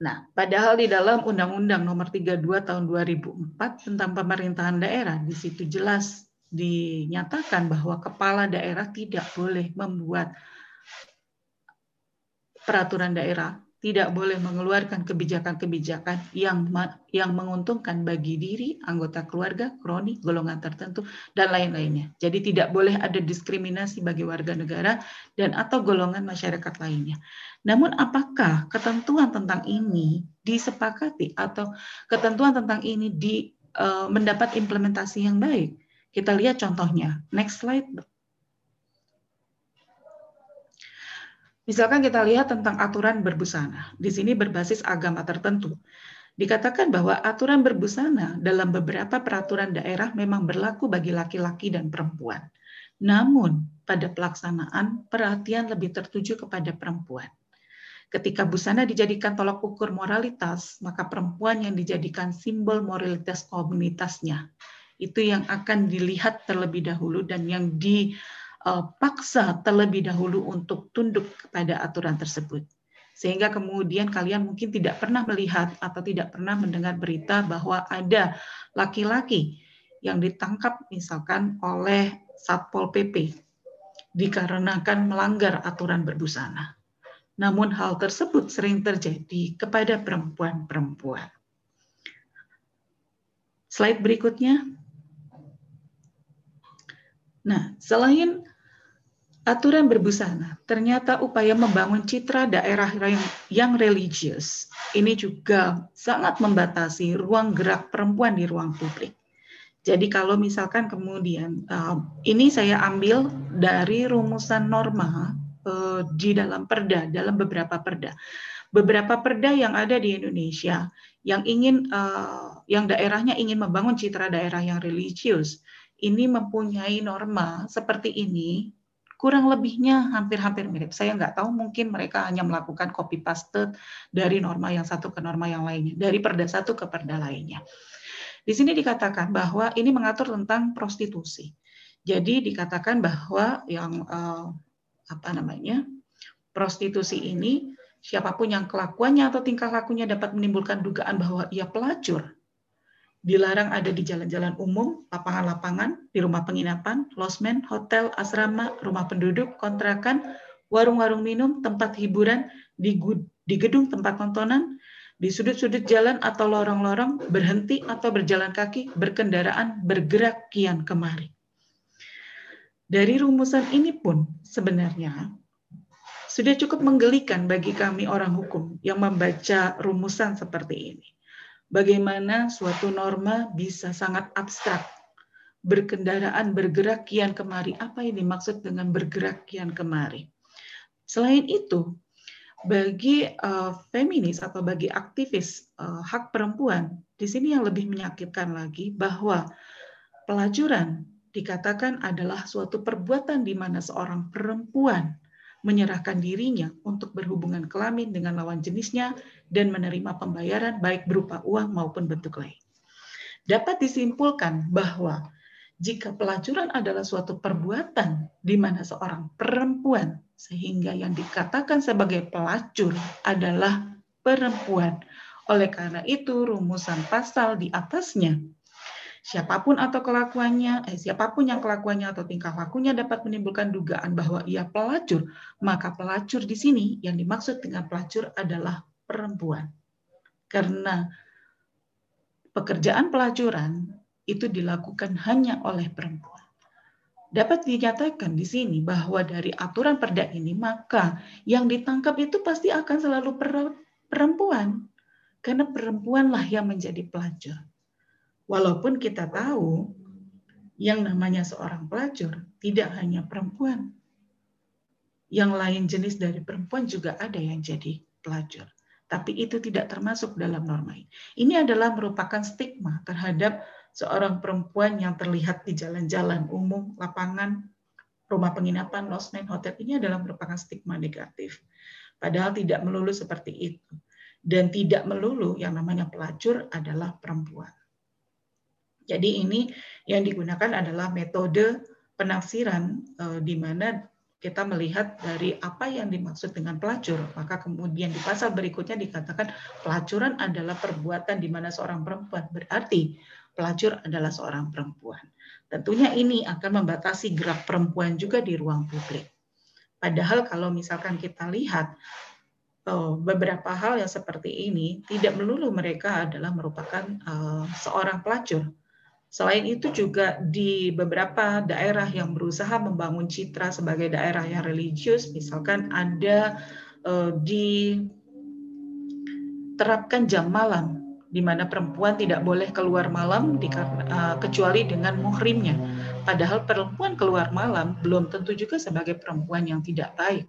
Nah, padahal di dalam Undang-Undang Nomor 32 Tahun 2004 tentang pemerintahan daerah di situ jelas dinyatakan bahwa kepala daerah tidak boleh membuat peraturan daerah tidak boleh mengeluarkan kebijakan-kebijakan yang yang menguntungkan bagi diri, anggota keluarga, kroni, golongan tertentu dan lain-lainnya. Jadi tidak boleh ada diskriminasi bagi warga negara dan atau golongan masyarakat lainnya. Namun apakah ketentuan tentang ini disepakati atau ketentuan tentang ini di uh, mendapat implementasi yang baik? Kita lihat contohnya. Next slide. Misalkan kita lihat tentang aturan berbusana. Di sini berbasis agama tertentu. Dikatakan bahwa aturan berbusana dalam beberapa peraturan daerah memang berlaku bagi laki-laki dan perempuan. Namun, pada pelaksanaan, perhatian lebih tertuju kepada perempuan. Ketika busana dijadikan tolak ukur moralitas, maka perempuan yang dijadikan simbol moralitas komunitasnya. Itu yang akan dilihat terlebih dahulu dan yang di paksa terlebih dahulu untuk tunduk kepada aturan tersebut. Sehingga kemudian kalian mungkin tidak pernah melihat atau tidak pernah mendengar berita bahwa ada laki-laki yang ditangkap misalkan oleh Satpol PP dikarenakan melanggar aturan berbusana. Namun hal tersebut sering terjadi kepada perempuan-perempuan. Slide berikutnya. Nah, selain aturan berbusana ternyata upaya membangun citra daerah yang, yang religius ini juga sangat membatasi ruang gerak perempuan di ruang publik. Jadi kalau misalkan kemudian uh, ini saya ambil dari rumusan norma uh, di dalam perda, dalam beberapa perda. Beberapa perda yang ada di Indonesia yang ingin uh, yang daerahnya ingin membangun citra daerah yang religius ini mempunyai norma seperti ini kurang lebihnya hampir-hampir mirip. Saya nggak tahu mungkin mereka hanya melakukan copy paste dari norma yang satu ke norma yang lainnya, dari perda satu ke perda lainnya. Di sini dikatakan bahwa ini mengatur tentang prostitusi. Jadi dikatakan bahwa yang eh, apa namanya prostitusi ini siapa pun yang kelakuannya atau tingkah lakunya dapat menimbulkan dugaan bahwa ia pelacur dilarang ada di jalan-jalan umum, lapangan-lapangan, di rumah penginapan, losmen, hotel, asrama, rumah penduduk, kontrakan, warung-warung minum, tempat hiburan, di, di gedung tempat tontonan, di sudut-sudut jalan atau lorong-lorong, berhenti atau berjalan kaki, berkendaraan, bergerak kian kemari. Dari rumusan ini pun sebenarnya sudah cukup menggelikan bagi kami orang hukum yang membaca rumusan seperti ini bagaimana suatu norma bisa sangat abstrak. Berkendaraan, bergerak kian kemari. Apa yang dimaksud dengan bergerak kian kemari? Selain itu, bagi uh, feminis atau bagi aktivis uh, hak perempuan, di sini yang lebih menyakitkan lagi bahwa pelacuran dikatakan adalah suatu perbuatan di mana seorang perempuan menyerahkan dirinya untuk berhubungan kelamin dengan lawan jenisnya dan menerima pembayaran baik berupa uang maupun bentuk lain. Dapat disimpulkan bahwa jika pelacuran adalah suatu perbuatan di mana seorang perempuan sehingga yang dikatakan sebagai pelacur adalah perempuan. Oleh karena itu rumusan pasal di atasnya siapa pun atau kelakuannya, eh, siapa pun yang kelakuannya atau tingkah lakunya dapat menimbulkan dugaan bahwa ia pelacur, maka pelacur di sini yang dimaksud dengan pelacur adalah perempuan. Karena pekerjaan pelacuran itu dilakukan hanya oleh perempuan. Dapat dinyatakan di sini bahwa dari aturan perda ini maka yang ditangkap itu pasti akan selalu perempuan. Karena perempuanlah yang menjadi pelacur. Walaupun kita tahu yang namanya seorang pelacur tidak hanya perempuan. Yang lain jenis dari perempuan juga ada yang jadi pelacur. Tapi itu tidak termasuk dalam norma ini. Ini adalah merupakan stigma terhadap seorang perempuan yang terlihat di jalan-jalan umum, lapangan, rumah penginapan, losmen, hotel ini adalah merupakan stigma negatif. Padahal tidak melulu seperti itu. Dan tidak melulu yang namanya pelacur adalah perempuan. Jadi ini yang digunakan adalah metode penafsiran eh, di mana kita melihat dari apa yang dimaksud dengan pelacur, maka kemudian di pasal berikutnya dikatakan pelacuran adalah perbuatan di mana seorang perempuan. Berarti pelacur adalah seorang perempuan. Tentunya ini akan membatasi gerak perempuan juga di ruang publik. Padahal kalau misalkan kita lihat oh, beberapa hal yang seperti ini tidak melulu mereka adalah merupakan uh, seorang pelacur. Selain itu juga di beberapa daerah yang berusaha membangun citra sebagai daerah yang religius, misalkan ada uh, diterapkan jam malam di mana perempuan tidak boleh keluar malam uh, kecuali dengan muhrimnya. Padahal perempuan keluar malam belum tentu juga sebagai perempuan yang tidak baik.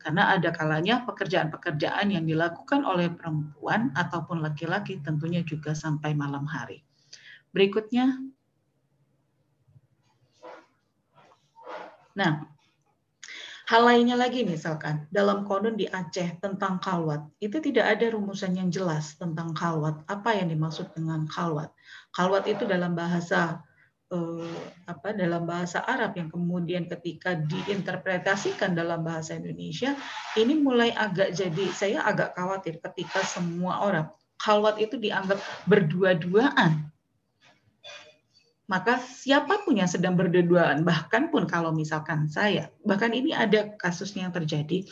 Karena ada kalanya pekerjaan-pekerjaan yang dilakukan oleh perempuan ataupun laki-laki tentunya juga sampai malam hari. Berikutnya. Nah, Hal lainnya lagi misalkan dalam konun di Aceh tentang kalwat, itu tidak ada rumusan yang jelas tentang kalwat. Apa yang dimaksud dengan kalwat? Kalwat itu dalam bahasa eh, apa dalam bahasa Arab yang kemudian ketika diinterpretasikan dalam bahasa Indonesia ini mulai agak jadi saya agak khawatir ketika semua orang kalwat itu dianggap berdua-duaan maka siapa pun yang sedang berduaan, bahkan pun kalau misalkan saya, bahkan ini ada kasusnya yang terjadi,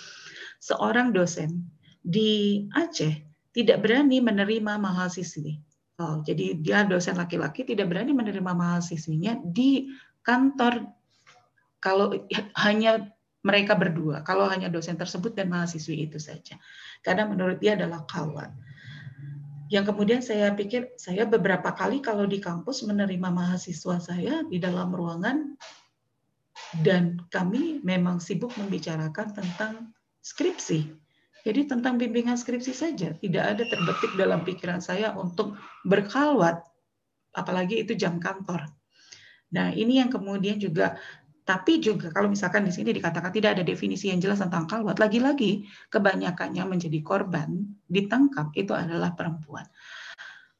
seorang dosen di Aceh tidak berani menerima mahasiswi. Oh, jadi dia dosen laki-laki tidak berani menerima mahasiswinya di kantor kalau hanya mereka berdua, kalau hanya dosen tersebut dan mahasiswi itu saja. Karena menurut dia adalah kawan yang kemudian saya pikir saya beberapa kali kalau di kampus menerima mahasiswa saya di dalam ruangan dan kami memang sibuk membicarakan tentang skripsi. Jadi tentang bimbingan skripsi saja, tidak ada terbetik dalam pikiran saya untuk berkalwat, apalagi itu jam kantor. Nah, ini yang kemudian juga tapi juga kalau misalkan di sini dikatakan tidak ada definisi yang jelas tentang kalwat, lagi-lagi kebanyakannya menjadi korban ditangkap itu adalah perempuan.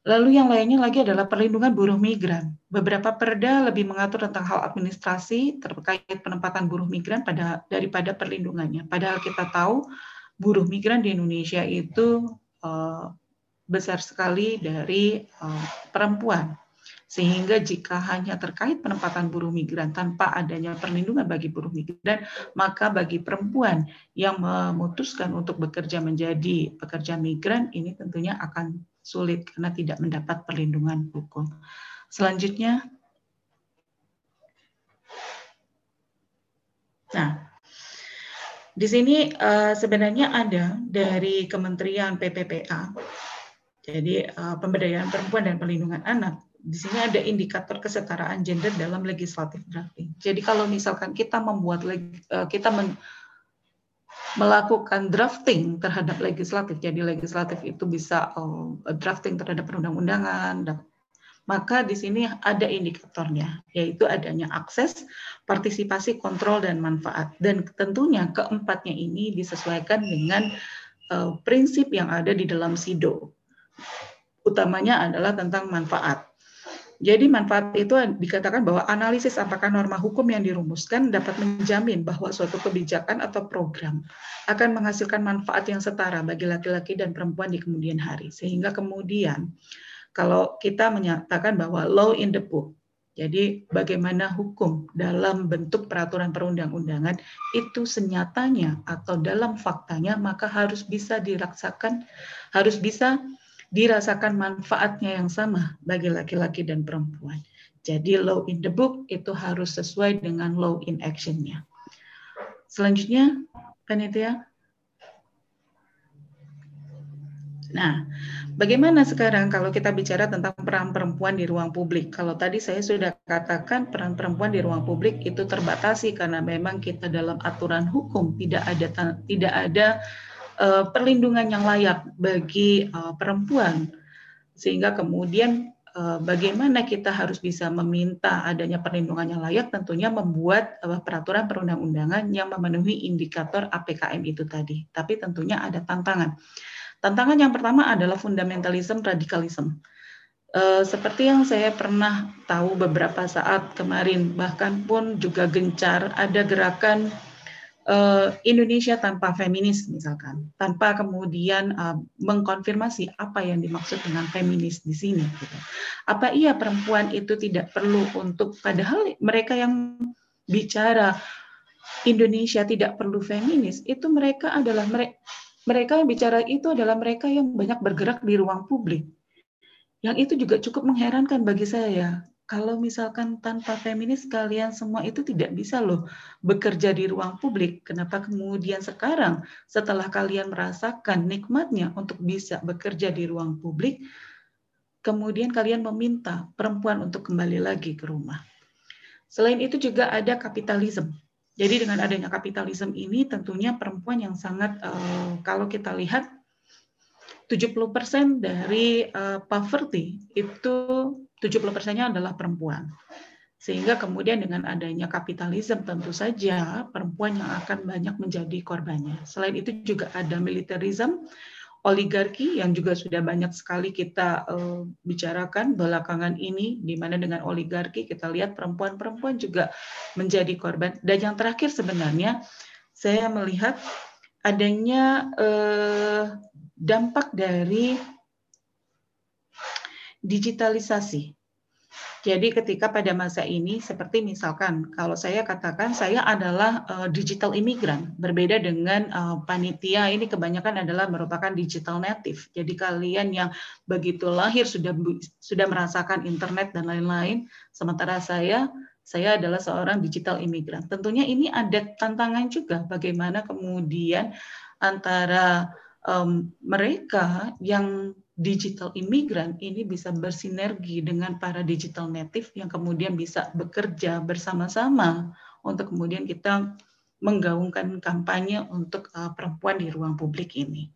Lalu yang lainnya lagi adalah perlindungan buruh migran. Beberapa perda lebih mengatur tentang hal administrasi terkait penempatan buruh migran pada daripada perlindungannya. Padahal kita tahu buruh migran di Indonesia itu uh, besar sekali dari uh, perempuan sehingga jika hanya terkait penempatan buruh migran tanpa adanya perlindungan bagi buruh migran, maka bagi perempuan yang memutuskan untuk bekerja menjadi pekerja migran ini tentunya akan sulit karena tidak mendapat perlindungan hukum. Selanjutnya, nah di sini uh, sebenarnya ada dari Kementerian PPPA, jadi uh, Pemberdayaan Perempuan dan Perlindungan Anak di sini ada indikator kesetaraan gender dalam legislatif drafting. Jadi kalau misalkan kita membuat eh, kita men, melakukan drafting terhadap legislatif, jadi legislatif itu bisa uh, drafting terhadap perundang-undangan, maka di sini ada indikatornya, yaitu adanya akses, partisipasi, kontrol, dan manfaat. Dan tentunya keempatnya ini disesuaikan dengan uh, prinsip yang ada di dalam SIDO. Utamanya adalah tentang manfaat. Jadi manfaat itu dikatakan bahwa analisis apakah norma hukum yang dirumuskan dapat menjamin bahwa suatu kebijakan atau program akan menghasilkan manfaat yang setara bagi laki-laki dan perempuan di kemudian hari. Sehingga kemudian kalau kita menyatakan bahwa law in the book Jadi bagaimana hukum dalam bentuk peraturan perundang-undangan itu senyatanya atau dalam faktanya maka harus bisa dirasakan harus bisa dirasakan manfaatnya yang sama bagi laki-laki dan perempuan. Jadi law in the book itu harus sesuai dengan law in actionnya. Selanjutnya, panitia. Nah, Bagaimana sekarang kalau kita bicara tentang peran perempuan di ruang publik? Kalau tadi saya sudah katakan peran perempuan di ruang publik itu terbatasi karena memang kita dalam aturan hukum tidak ada tidak ada uh, perlindungan yang layak bagi uh, perempuan. Sehingga kemudian uh, bagaimana kita harus bisa meminta adanya perlindungan yang layak tentunya membuat uh, peraturan perundang-undangan yang memenuhi indikator APKM itu tadi. Tapi tentunya ada tantangan Tantangan yang pertama adalah fundamentalisme radikalisme. Seperti yang saya pernah tahu beberapa saat kemarin, bahkan pun juga gencar ada gerakan uh, Indonesia tanpa feminis misalkan, tanpa kemudian uh, mengkonfirmasi apa yang dimaksud dengan feminis di sini. Gitu. Apa iya perempuan itu tidak perlu untuk, padahal mereka yang bicara Indonesia tidak perlu feminis, itu mereka adalah mereka mereka yang bicara itu adalah mereka yang banyak bergerak di ruang publik. Yang itu juga cukup mengherankan bagi saya. Kalau misalkan tanpa feminis kalian semua itu tidak bisa loh bekerja di ruang publik. Kenapa kemudian sekarang setelah kalian merasakan nikmatnya untuk bisa bekerja di ruang publik, kemudian kalian meminta perempuan untuk kembali lagi ke rumah. Selain itu juga ada kapitalisme. Jadi dengan adanya kapitalisme ini tentunya perempuan yang sangat uh, kalau kita lihat 70% dari uh, poverty itu 70%-nya adalah perempuan. Sehingga kemudian dengan adanya kapitalisme tentu saja perempuan yang akan banyak menjadi korbannya. Selain itu juga ada militarisme oligarki yang juga sudah banyak sekali kita uh, bicarakan belakangan ini, di mana dengan oligarki kita lihat perempuan-perempuan juga menjadi korban. Dan yang terakhir sebenarnya saya melihat adanya uh, dampak dari digitalisasi jadi ketika pada masa ini, seperti misalkan kalau saya katakan saya adalah uh, digital imigran, berbeda dengan uh, panitia ini kebanyakan adalah merupakan digital native. Jadi kalian yang begitu lahir sudah sudah merasakan internet dan lain-lain, sementara saya saya adalah seorang digital imigran. Tentunya ini ada tantangan juga bagaimana kemudian antara um, mereka yang digital imigran ini bisa bersinergi dengan para digital native yang kemudian bisa bekerja bersama-sama untuk kemudian kita menggaungkan kampanye untuk uh, perempuan di ruang publik ini.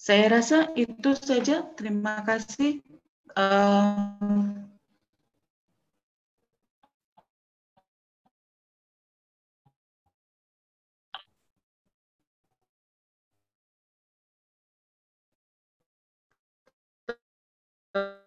Saya rasa itu saja. Terima kasih. Uh, uh,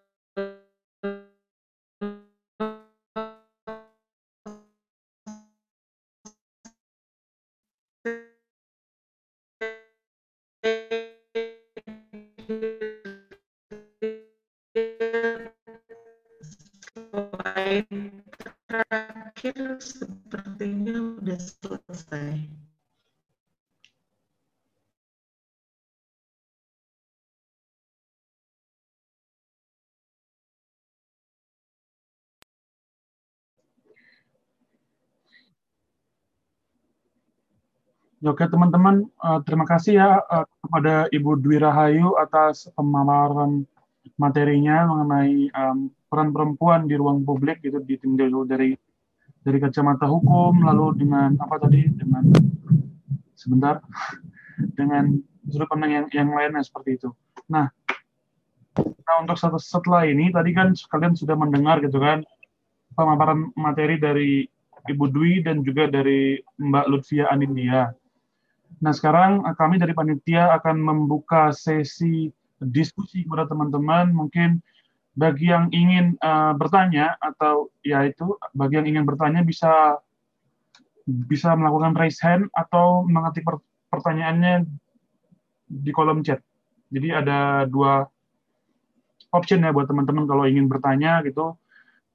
Oke teman-teman, uh, terima kasih ya uh, kepada Ibu Dwi Rahayu atas pemaparan materinya mengenai um, peran perempuan di ruang publik itu ditinjau dari dari kacamata hukum lalu dengan apa tadi dengan sebentar [LAUGHS] dengan sudut pandang yang yang lainnya seperti itu. Nah, nah untuk setelah ini tadi kan kalian sudah mendengar gitu kan pemaparan materi dari Ibu Dwi dan juga dari Mbak Lutfia Anindya. Nah, sekarang kami dari panitia akan membuka sesi diskusi kepada teman-teman mungkin bagi yang ingin uh, bertanya atau ya itu bagi yang ingin bertanya bisa bisa melakukan raise hand atau mengetik pertanyaannya di kolom chat. Jadi ada dua option ya buat teman-teman kalau ingin bertanya gitu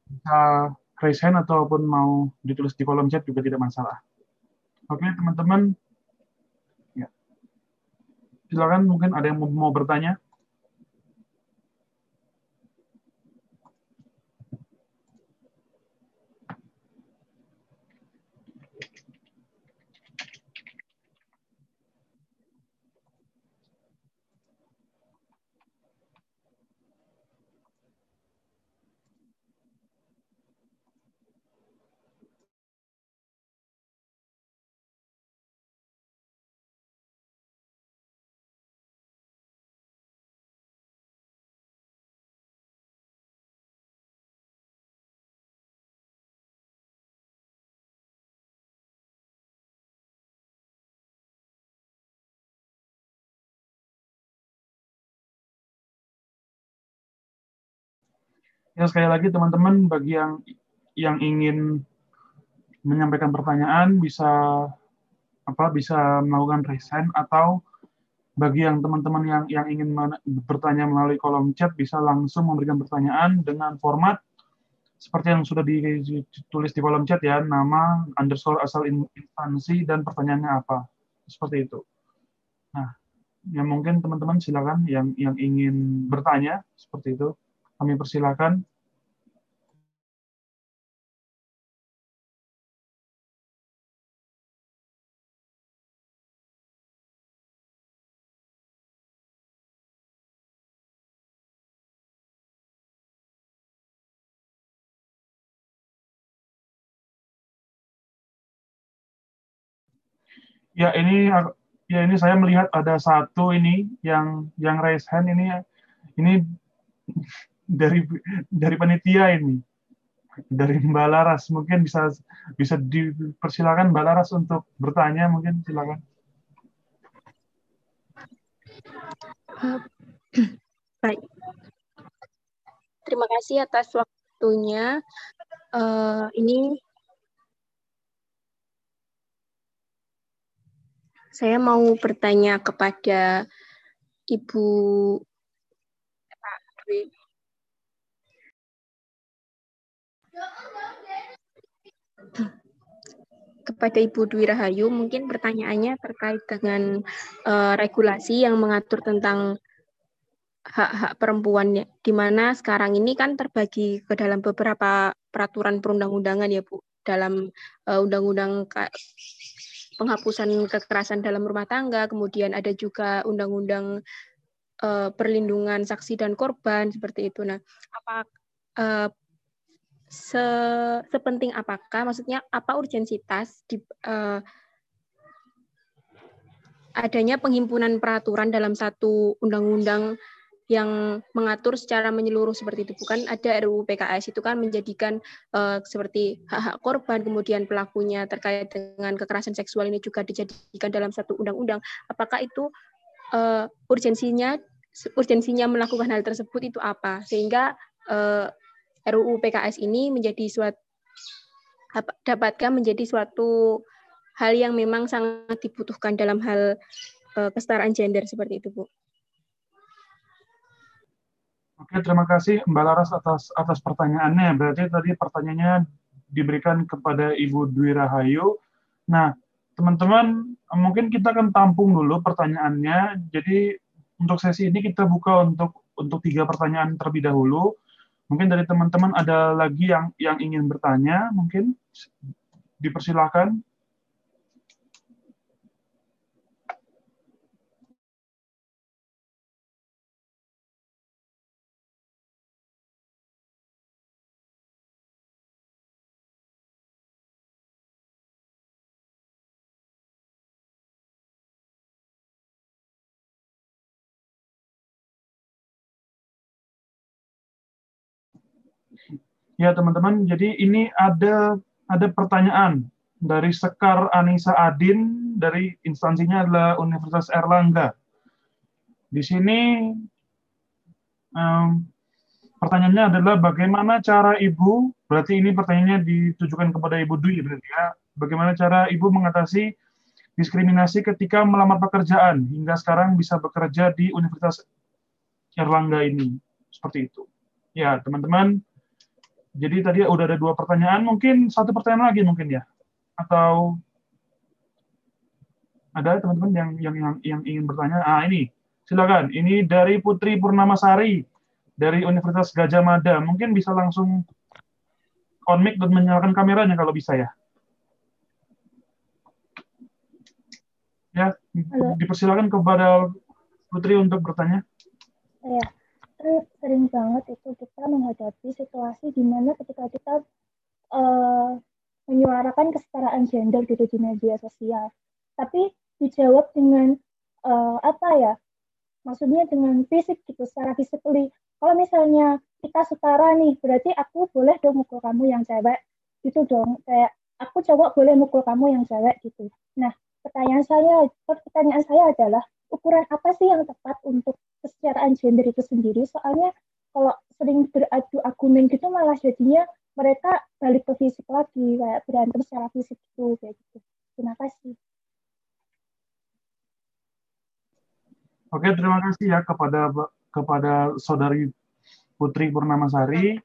bisa raise hand ataupun mau ditulis di kolom chat juga tidak masalah. Oke, teman-teman. Silakan mungkin ada yang mau bertanya. Ya sekali lagi teman-teman bagi yang yang ingin menyampaikan pertanyaan bisa apa bisa melakukan raise atau bagi yang teman-teman yang yang ingin bertanya melalui kolom chat bisa langsung memberikan pertanyaan dengan format seperti yang sudah ditulis di kolom chat ya nama underscore asal instansi dan pertanyaannya apa seperti itu. Nah, ya mungkin teman-teman silakan yang yang ingin bertanya seperti itu kami persilakan. Ya ini ya ini saya melihat ada satu ini yang yang raise hand ini ini dari dari panitia ini dari Mbak Laras mungkin bisa bisa dipersilakan Mbak Laras untuk bertanya mungkin silakan. Uh, [CLEARS THROAT] baik. Terima kasih atas waktunya. Uh, ini Saya mau bertanya kepada Ibu kepada Ibu Dwi Rahayu, mungkin pertanyaannya terkait dengan uh, regulasi yang mengatur tentang hak-hak perempuan, di mana sekarang ini kan terbagi ke dalam beberapa peraturan perundang-undangan ya Bu, dalam uh, undang-undang penghapusan kekerasan dalam rumah tangga, kemudian ada juga undang-undang uh, perlindungan saksi dan korban seperti itu. Nah, apa uh, se sepenting apakah maksudnya apa urgensitas di uh, adanya penghimpunan peraturan dalam satu undang-undang yang mengatur secara menyeluruh seperti itu. Bukan ada RUU PKS itu kan menjadikan uh, seperti hak-hak korban, kemudian pelakunya terkait dengan kekerasan seksual ini juga dijadikan dalam satu undang-undang. Apakah itu uh, urgensinya urgensinya melakukan hal tersebut itu apa? Sehingga uh, eh, RUU PKS ini menjadi suatu dapatkah menjadi suatu hal yang memang sangat dibutuhkan dalam hal uh, kesetaraan gender seperti itu, Bu. Oke, terima kasih Mbak Laras atas atas pertanyaannya. Berarti tadi pertanyaannya diberikan kepada Ibu Dwi Rahayu. Nah, teman-teman, mungkin kita akan tampung dulu pertanyaannya. Jadi untuk sesi ini kita buka untuk untuk tiga pertanyaan terlebih dahulu. Mungkin dari teman-teman ada lagi yang yang ingin bertanya, mungkin dipersilakan. Ya teman-teman, jadi ini ada ada pertanyaan dari Sekar Anissa Adin dari instansinya adalah Universitas Erlangga. Di sini um, pertanyaannya adalah bagaimana cara ibu, berarti ini pertanyaannya ditujukan kepada ibu Dwi berarti ya, bagaimana cara ibu mengatasi diskriminasi ketika melamar pekerjaan hingga sekarang bisa bekerja di Universitas Erlangga ini, seperti itu. Ya teman-teman, Jadi tadi udah ada dua pertanyaan, mungkin satu pertanyaan lagi mungkin ya, atau ada teman-teman yang, yang yang yang ingin bertanya? Ah ini, silakan. Ini dari Putri Purnamasari dari Universitas Gajah Mada. Mungkin bisa langsung on mic dan menyalakan kameranya kalau bisa ya. Ya, Halo. dipersilakan kepada Putri untuk bertanya. Ya, sering banget itu kita menghadapi situasi di mana ketika kita uh, menyuarakan kesetaraan gender gitu di media sosial. Tapi dijawab dengan uh, apa ya? Maksudnya dengan fisik gitu, secara physically. Kalau misalnya kita setara nih, berarti aku boleh dong mukul kamu yang cewek gitu dong. Kayak aku cowok boleh mukul kamu yang cewek gitu. Nah, pertanyaan saya, pertanyaan saya adalah ukuran apa sih yang tepat untuk kesetaraan gender itu sendiri? Soalnya kalau sering beradu argumen gitu malah jadinya mereka balik ke fisik lagi kayak berantem secara fisik itu kayak gitu. Terima kasih. Oke, terima kasih ya kepada kepada saudari Putri Purnamasari.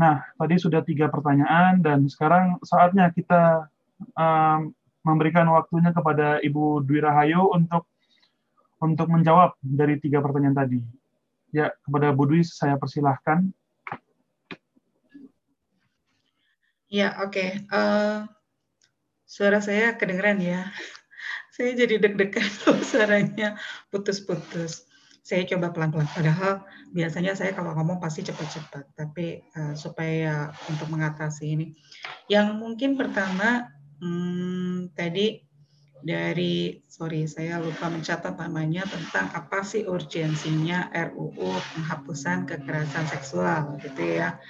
Nah, tadi sudah tiga pertanyaan dan sekarang saatnya kita um, memberikan waktunya kepada Ibu Dwi Rahayu untuk untuk menjawab dari tiga pertanyaan tadi. Ya, kepada Bu Dwi saya persilahkan. Ya, oke. Okay. Uh, eh, suara saya kedengeran ya. [LAUGHS] Saya jadi deg-degan [LAUGHS] suaranya putus-putus. Saya coba pelan-pelan. Padahal biasanya saya kalau ngomong pasti cepat-cepat. Tapi uh, supaya untuk mengatasi ini. Yang mungkin pertama hmm, tadi dari sorry saya lupa mencatat namanya tentang apa sih urgensinya RUU penghapusan kekerasan seksual gitu ya.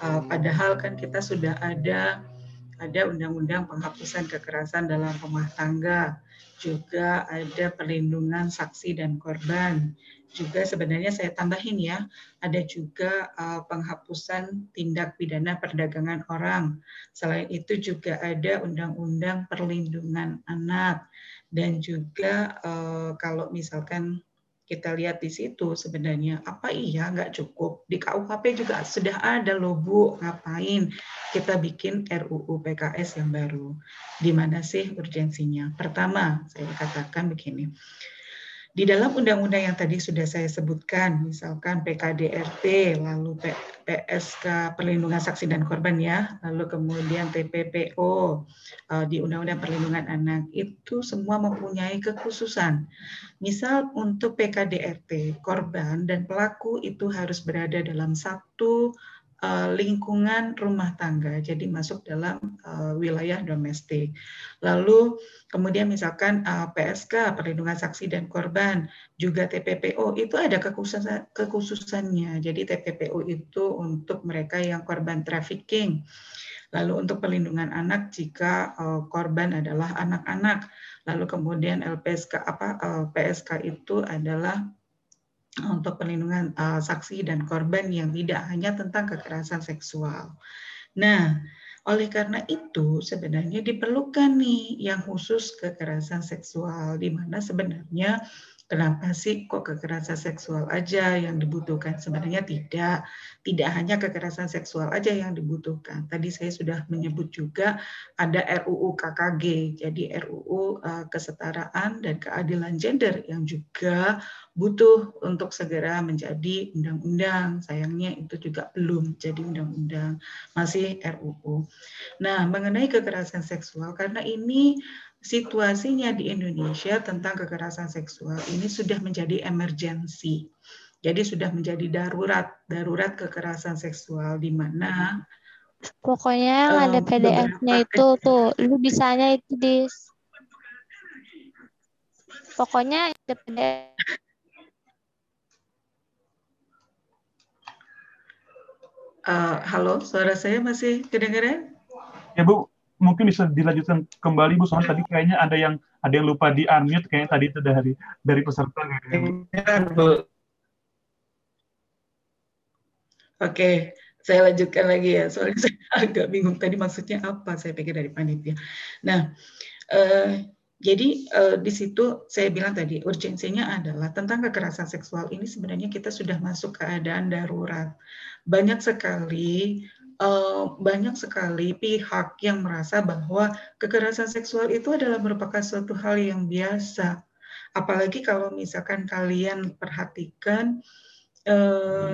Uh, padahal kan kita sudah ada ada undang-undang penghapusan kekerasan dalam rumah tangga juga ada perlindungan saksi dan korban. Juga sebenarnya saya tambahin ya, ada juga uh, penghapusan tindak pidana perdagangan orang. Selain itu juga ada undang-undang perlindungan anak. Dan juga uh, kalau misalkan kita lihat di situ sebenarnya apa iya nggak cukup. Di KUHP juga sudah ada loh Bu. Ngapain kita bikin RUU PKS yang baru? Di mana sih urgensinya? Pertama saya katakan begini di dalam undang-undang yang tadi sudah saya sebutkan, misalkan PKDRT, lalu PSK Perlindungan Saksi dan Korban ya, lalu kemudian TPPO eh, di Undang-Undang Perlindungan Anak, itu semua mempunyai kekhususan. Misal untuk PKDRT, korban dan pelaku itu harus berada dalam satu uh, lingkungan rumah tangga, jadi masuk dalam uh, wilayah domestik. Lalu kemudian misalkan uh, PSK perlindungan saksi dan korban, juga TPPO itu ada kekhususan kekhususannya. Jadi TPPO itu untuk mereka yang korban trafficking. Lalu untuk perlindungan anak jika uh, korban adalah anak-anak. Lalu kemudian LPSK apa uh, PSK itu adalah untuk perlindungan uh, saksi dan korban yang tidak hanya tentang kekerasan seksual. Nah, oleh karena itu sebenarnya diperlukan nih yang khusus kekerasan seksual di mana sebenarnya Kenapa sih kok kekerasan seksual aja yang dibutuhkan? Sebenarnya tidak. Tidak hanya kekerasan seksual aja yang dibutuhkan. Tadi saya sudah menyebut juga ada RUU KKG. Jadi RUU uh, kesetaraan dan keadilan gender yang juga butuh untuk segera menjadi undang-undang. Sayangnya itu juga belum jadi undang-undang, masih RUU. Nah, mengenai kekerasan seksual karena ini situasinya di Indonesia tentang kekerasan seksual ini sudah menjadi emergensi. Jadi sudah menjadi darurat, darurat kekerasan seksual di mana Pokoknya um, ada PDF-nya itu tuh, lu bisanya itu di Pokoknya ada PDF. Uh, halo, suara saya masih kedengaran? Ya Bu, mungkin bisa dilanjutkan kembali Bu soalnya tadi kayaknya ada yang ada yang lupa di unmute kayaknya tadi itu dari dari peserta Ya, Bu. Oke, saya lanjutkan lagi ya. Soalnya saya [LAUGHS] agak bingung tadi maksudnya apa. Saya pikir dari panitia. Nah, eh, jadi eh, di situ saya bilang tadi urgensinya adalah tentang kekerasan seksual ini sebenarnya kita sudah masuk keadaan darurat. Banyak sekali uh, banyak sekali pihak yang merasa bahwa kekerasan seksual itu adalah merupakan suatu hal yang biasa. Apalagi kalau misalkan kalian perhatikan uh,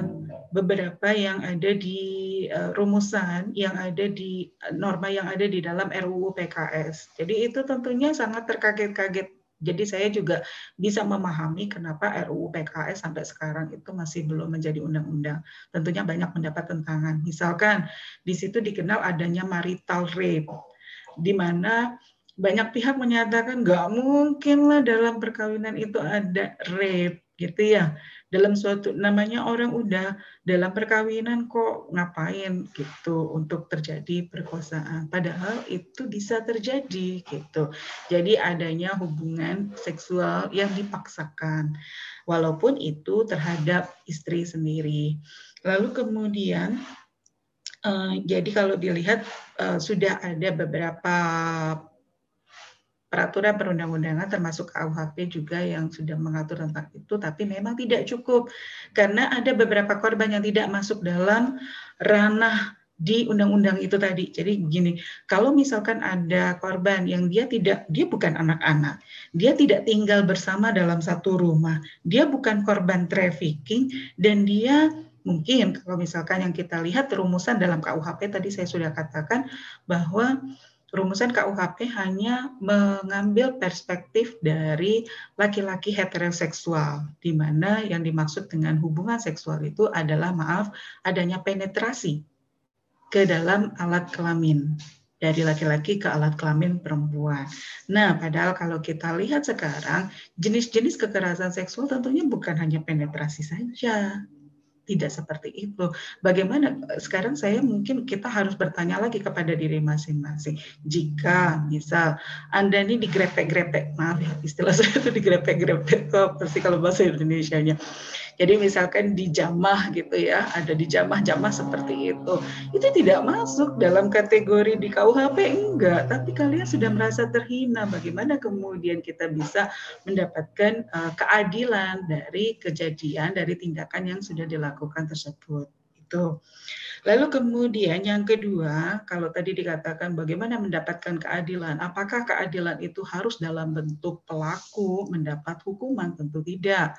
beberapa yang ada di uh, rumusan, yang ada di norma yang ada di dalam RUU PKS. Jadi itu tentunya sangat terkaget-kaget jadi saya juga bisa memahami kenapa RUU PKS sampai sekarang itu masih belum menjadi undang-undang. Tentunya banyak mendapat tentangan. Misalkan di situ dikenal adanya marital rape, di mana banyak pihak menyatakan nggak mungkin lah dalam perkawinan itu ada rape gitu ya dalam suatu namanya orang udah dalam perkawinan kok ngapain gitu untuk terjadi perkosaan. Padahal itu bisa terjadi gitu. Jadi adanya hubungan seksual yang dipaksakan. Walaupun itu terhadap istri sendiri. Lalu kemudian uh, jadi kalau dilihat uh, sudah ada beberapa peraturan perundang-undangan termasuk KUHP juga yang sudah mengatur tentang itu, tapi memang tidak cukup karena ada beberapa korban yang tidak masuk dalam ranah di undang-undang itu tadi. Jadi gini, kalau misalkan ada korban yang dia tidak dia bukan anak-anak, dia tidak tinggal bersama dalam satu rumah, dia bukan korban trafficking dan dia mungkin kalau misalkan yang kita lihat rumusan dalam KUHP tadi saya sudah katakan bahwa rumusan KUHP hanya mengambil perspektif dari laki-laki heteroseksual, di mana yang dimaksud dengan hubungan seksual itu adalah maaf adanya penetrasi ke dalam alat kelamin dari laki-laki ke alat kelamin perempuan. Nah, padahal kalau kita lihat sekarang jenis-jenis kekerasan seksual tentunya bukan hanya penetrasi saja, tidak seperti itu. Bagaimana sekarang saya mungkin kita harus bertanya lagi kepada diri masing-masing. Jika misal Anda ini digrepek-grepek, maaf ya istilah [LAUGHS] saya itu digrepek-grepek pasti kalau bahasa Indonesia-nya. Jadi misalkan di jamah gitu ya, ada di jamah-jamah seperti itu. Itu tidak masuk dalam kategori di KUHP enggak, tapi kalian sudah merasa terhina. Bagaimana kemudian kita bisa mendapatkan uh, keadilan dari kejadian dari tindakan yang sudah dilakukan tersebut. Itu. Lalu kemudian yang kedua, kalau tadi dikatakan bagaimana mendapatkan keadilan, apakah keadilan itu harus dalam bentuk pelaku mendapat hukuman? Tentu tidak.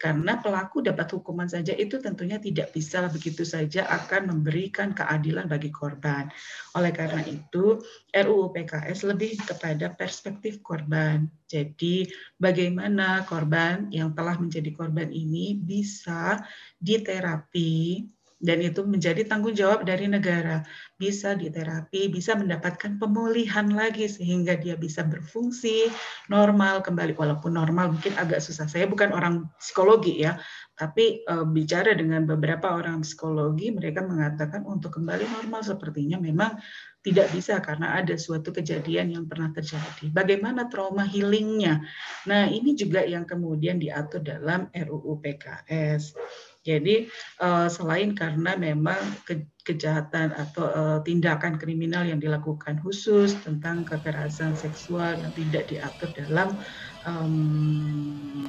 Karena pelaku dapat hukuman saja itu tentunya tidak bisa begitu saja akan memberikan keadilan bagi korban. Oleh karena itu, RUU PKS lebih kepada perspektif korban. Jadi, bagaimana korban yang telah menjadi korban ini bisa diterapi dan itu menjadi tanggung jawab dari negara bisa diterapi bisa mendapatkan pemulihan lagi sehingga dia bisa berfungsi normal kembali walaupun normal mungkin agak susah saya bukan orang psikologi ya tapi e, bicara dengan beberapa orang psikologi mereka mengatakan untuk kembali normal sepertinya memang tidak bisa karena ada suatu kejadian yang pernah terjadi. Bagaimana trauma healingnya? Nah ini juga yang kemudian diatur dalam RUU PKS. Jadi uh, selain karena memang ke, kejahatan atau uh, tindakan kriminal yang dilakukan khusus tentang kekerasan seksual yang tidak diatur dalam um,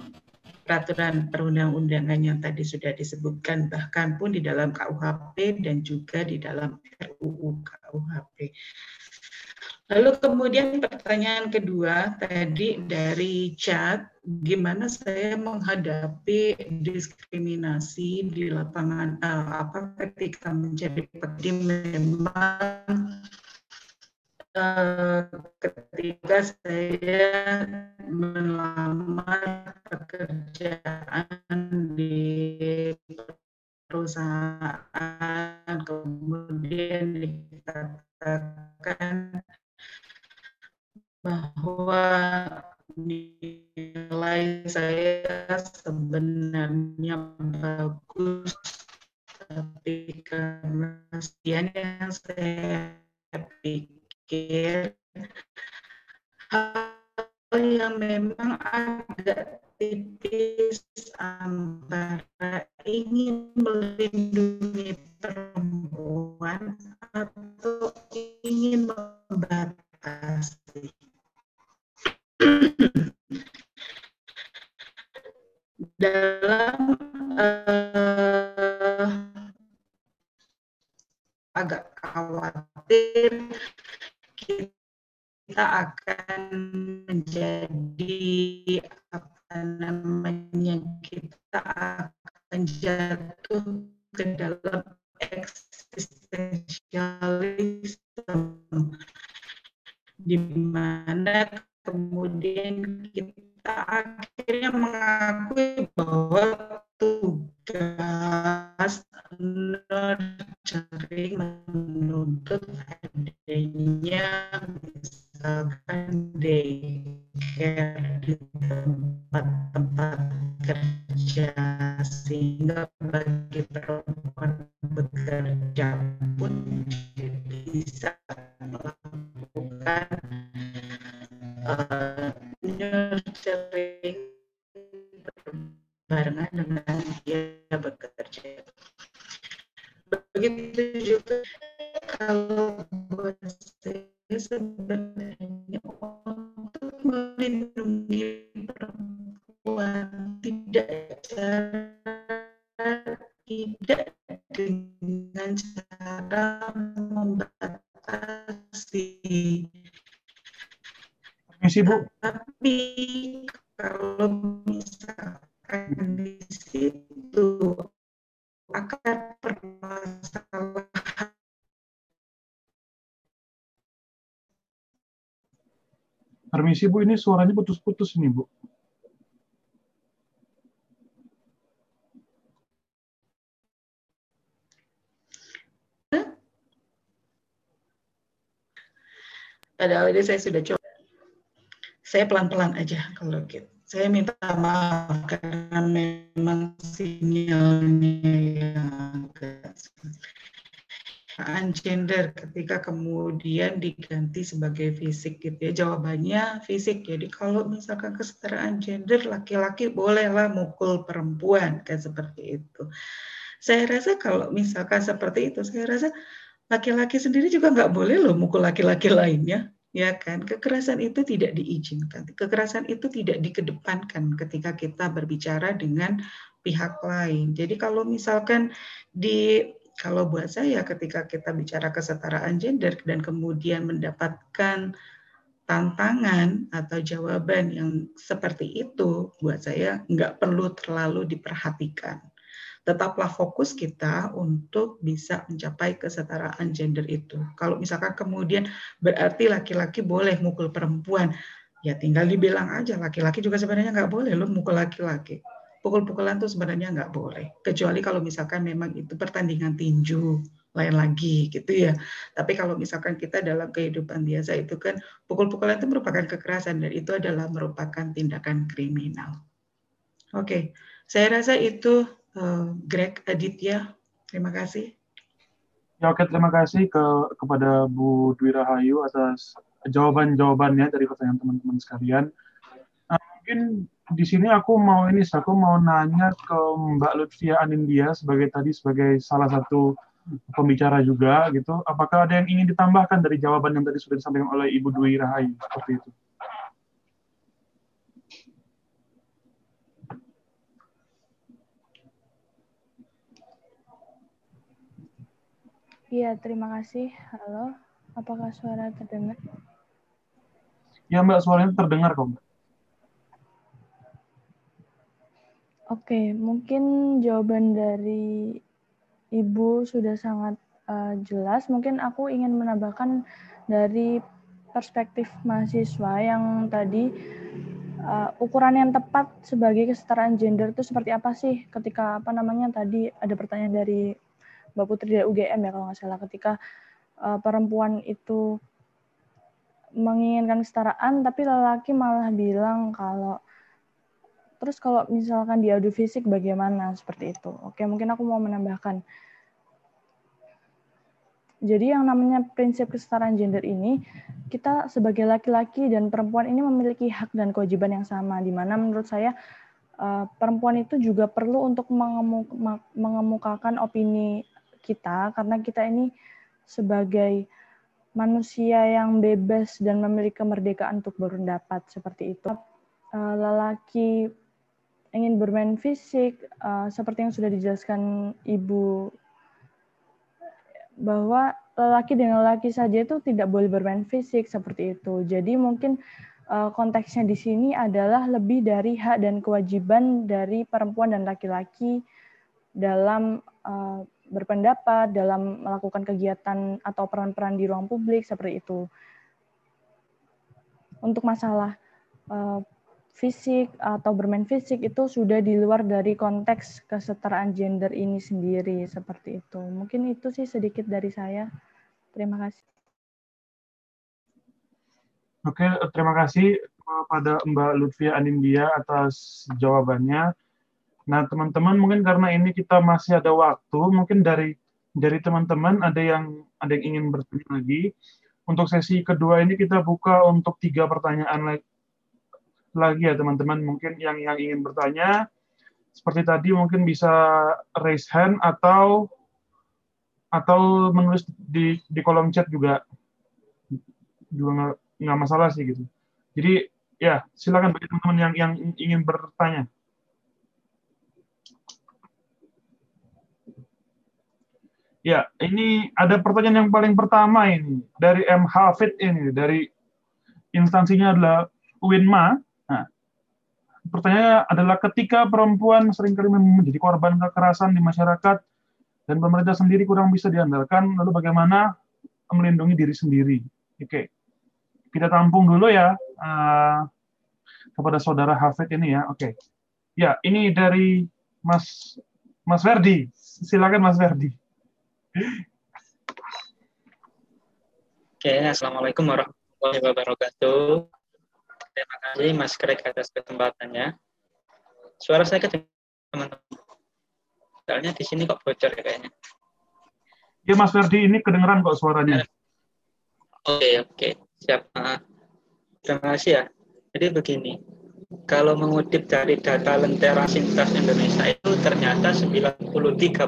peraturan perundang-undangan yang tadi sudah disebutkan bahkan pun di dalam KUHP dan juga di dalam RUU KUHP. Lalu kemudian pertanyaan kedua tadi dari chat, gimana saya menghadapi diskriminasi di lapangan uh, apa ketika menjadi pekerja memang uh, ketika saya melamar pekerjaan di perusahaan kemudian dikatakan bahwa nilai saya sebenarnya bagus tapi karena sekian yang saya pikir hal yang memang agak tipis antara ingin melindungi perempuan atau ingin membatasi dalam uh, agak khawatir kita akan menjadi apa namanya kita akan jatuh ke dalam eksistensialisme di mana kemudian kita akhirnya mengakui bahwa tugas nurturing menuntut adanya misalkan daycare di tempat-tempat kerja sehingga bagi perempuan bekerja pun bisa melakukan uh, nurturing barengan dengan dia bekerja. Begitu juga kalau buat saya sebenarnya untuk melindungi perempuan tidak tidak dengan cara membatasi Permisi, Bu. Tapi kalau misalkan di situ akar permasalahan Permisi, Bu. Ini suaranya putus-putus ini, Bu. Padahal ini saya sudah coba. Saya pelan-pelan aja kalau gitu. Saya minta maaf karena memang sinyalnya yang agak gender ketika kemudian diganti sebagai fisik gitu ya. Jawabannya fisik. Jadi kalau misalkan kesetaraan gender laki-laki bolehlah mukul perempuan kan seperti itu. Saya rasa kalau misalkan seperti itu saya rasa laki-laki sendiri juga nggak boleh loh mukul laki-laki lainnya ya kan? Kekerasan itu tidak diizinkan. Kekerasan itu tidak dikedepankan ketika kita berbicara dengan pihak lain. Jadi kalau misalkan di kalau buat saya ketika kita bicara kesetaraan gender dan kemudian mendapatkan tantangan atau jawaban yang seperti itu buat saya nggak perlu terlalu diperhatikan tetaplah fokus kita untuk bisa mencapai kesetaraan gender itu. Kalau misalkan kemudian berarti laki-laki boleh mukul perempuan, ya tinggal dibilang aja laki-laki juga sebenarnya nggak boleh lo mukul laki-laki. Pukul-pukulan tuh sebenarnya nggak boleh, kecuali kalau misalkan memang itu pertandingan tinju lain lagi gitu ya. Tapi kalau misalkan kita dalam kehidupan biasa itu kan pukul-pukulan itu merupakan kekerasan dan itu adalah merupakan tindakan kriminal. Oke, saya rasa itu uh, Greg Aditya. Terima kasih. Ya, oke, terima kasih ke kepada Bu Dwi Rahayu atas jawaban-jawabannya dari pertanyaan teman-teman sekalian. Nah, mungkin di sini aku mau ini, aku mau nanya ke Mbak Lutfia Anindya sebagai tadi sebagai salah satu pembicara juga gitu. Apakah ada yang ingin ditambahkan dari jawaban yang tadi sudah disampaikan oleh Ibu Dwi Rahayu seperti itu? Iya, terima kasih. Halo, apakah suara terdengar? Ya, Mbak, suaranya terdengar kok, Mbak. Oke, mungkin jawaban dari Ibu sudah sangat uh, jelas. Mungkin aku ingin menambahkan dari perspektif mahasiswa yang tadi uh, ukuran yang tepat sebagai kesetaraan gender itu seperti apa sih? Ketika apa namanya tadi ada pertanyaan dari Mbak Putri dari UGM ya kalau nggak salah ketika uh, perempuan itu menginginkan kesetaraan tapi lelaki malah bilang kalau terus kalau misalkan di audio fisik bagaimana? Seperti itu. Oke mungkin aku mau menambahkan. Jadi yang namanya prinsip kesetaraan gender ini kita sebagai laki-laki dan perempuan ini memiliki hak dan kewajiban yang sama di mana menurut saya uh, perempuan itu juga perlu untuk mengemukakan opini kita karena kita ini sebagai manusia yang bebas dan memiliki kemerdekaan untuk berpendapat seperti itu. Uh, lelaki ingin bermain fisik uh, seperti yang sudah dijelaskan Ibu bahwa lelaki dengan lelaki saja itu tidak boleh bermain fisik seperti itu. Jadi mungkin uh, konteksnya di sini adalah lebih dari hak dan kewajiban dari perempuan dan laki-laki dalam berpendapat, dalam melakukan kegiatan atau peran-peran di ruang publik seperti itu. Untuk masalah uh, fisik atau bermain fisik itu sudah di luar dari konteks kesetaraan gender ini sendiri seperti itu. Mungkin itu sih sedikit dari saya. Terima kasih. Oke, terima kasih pada Mbak Lutfia Anindya atas jawabannya. Nah, teman-teman mungkin karena ini kita masih ada waktu, mungkin dari dari teman-teman ada yang ada yang ingin bertanya lagi. Untuk sesi kedua ini kita buka untuk tiga pertanyaan lagi ya teman-teman. Mungkin yang yang ingin bertanya seperti tadi mungkin bisa raise hand atau atau menulis di di kolom chat juga. Juga nggak masalah sih gitu. Jadi ya silakan bagi teman-teman yang yang ingin bertanya ya ini ada pertanyaan yang paling pertama ini dari M Hafid ini dari instansinya adalah Winma Nah, pertanyaannya adalah ketika perempuan sering kali menjadi korban kekerasan di masyarakat dan pemerintah sendiri kurang bisa diandalkan, lalu bagaimana melindungi diri sendiri? Oke, kita tampung dulu ya uh, kepada saudara Hafid ini ya. Oke, ya ini dari Mas Mas Verdi. Silakan Mas Verdi. Oke, assalamualaikum warahmatullahi wabarakatuh. Terima kasih Mas Greg atas kesempatannya. Suara saya kedengaran teman-teman. Soalnya di sini kok bocor ya kayaknya. Ya Mas Ferdi ini kedengeran kok suaranya. Oke oke siap. Uh, terima kasih ya. Jadi begini, kalau mengutip dari data Lentera Sintas Indonesia itu ternyata 93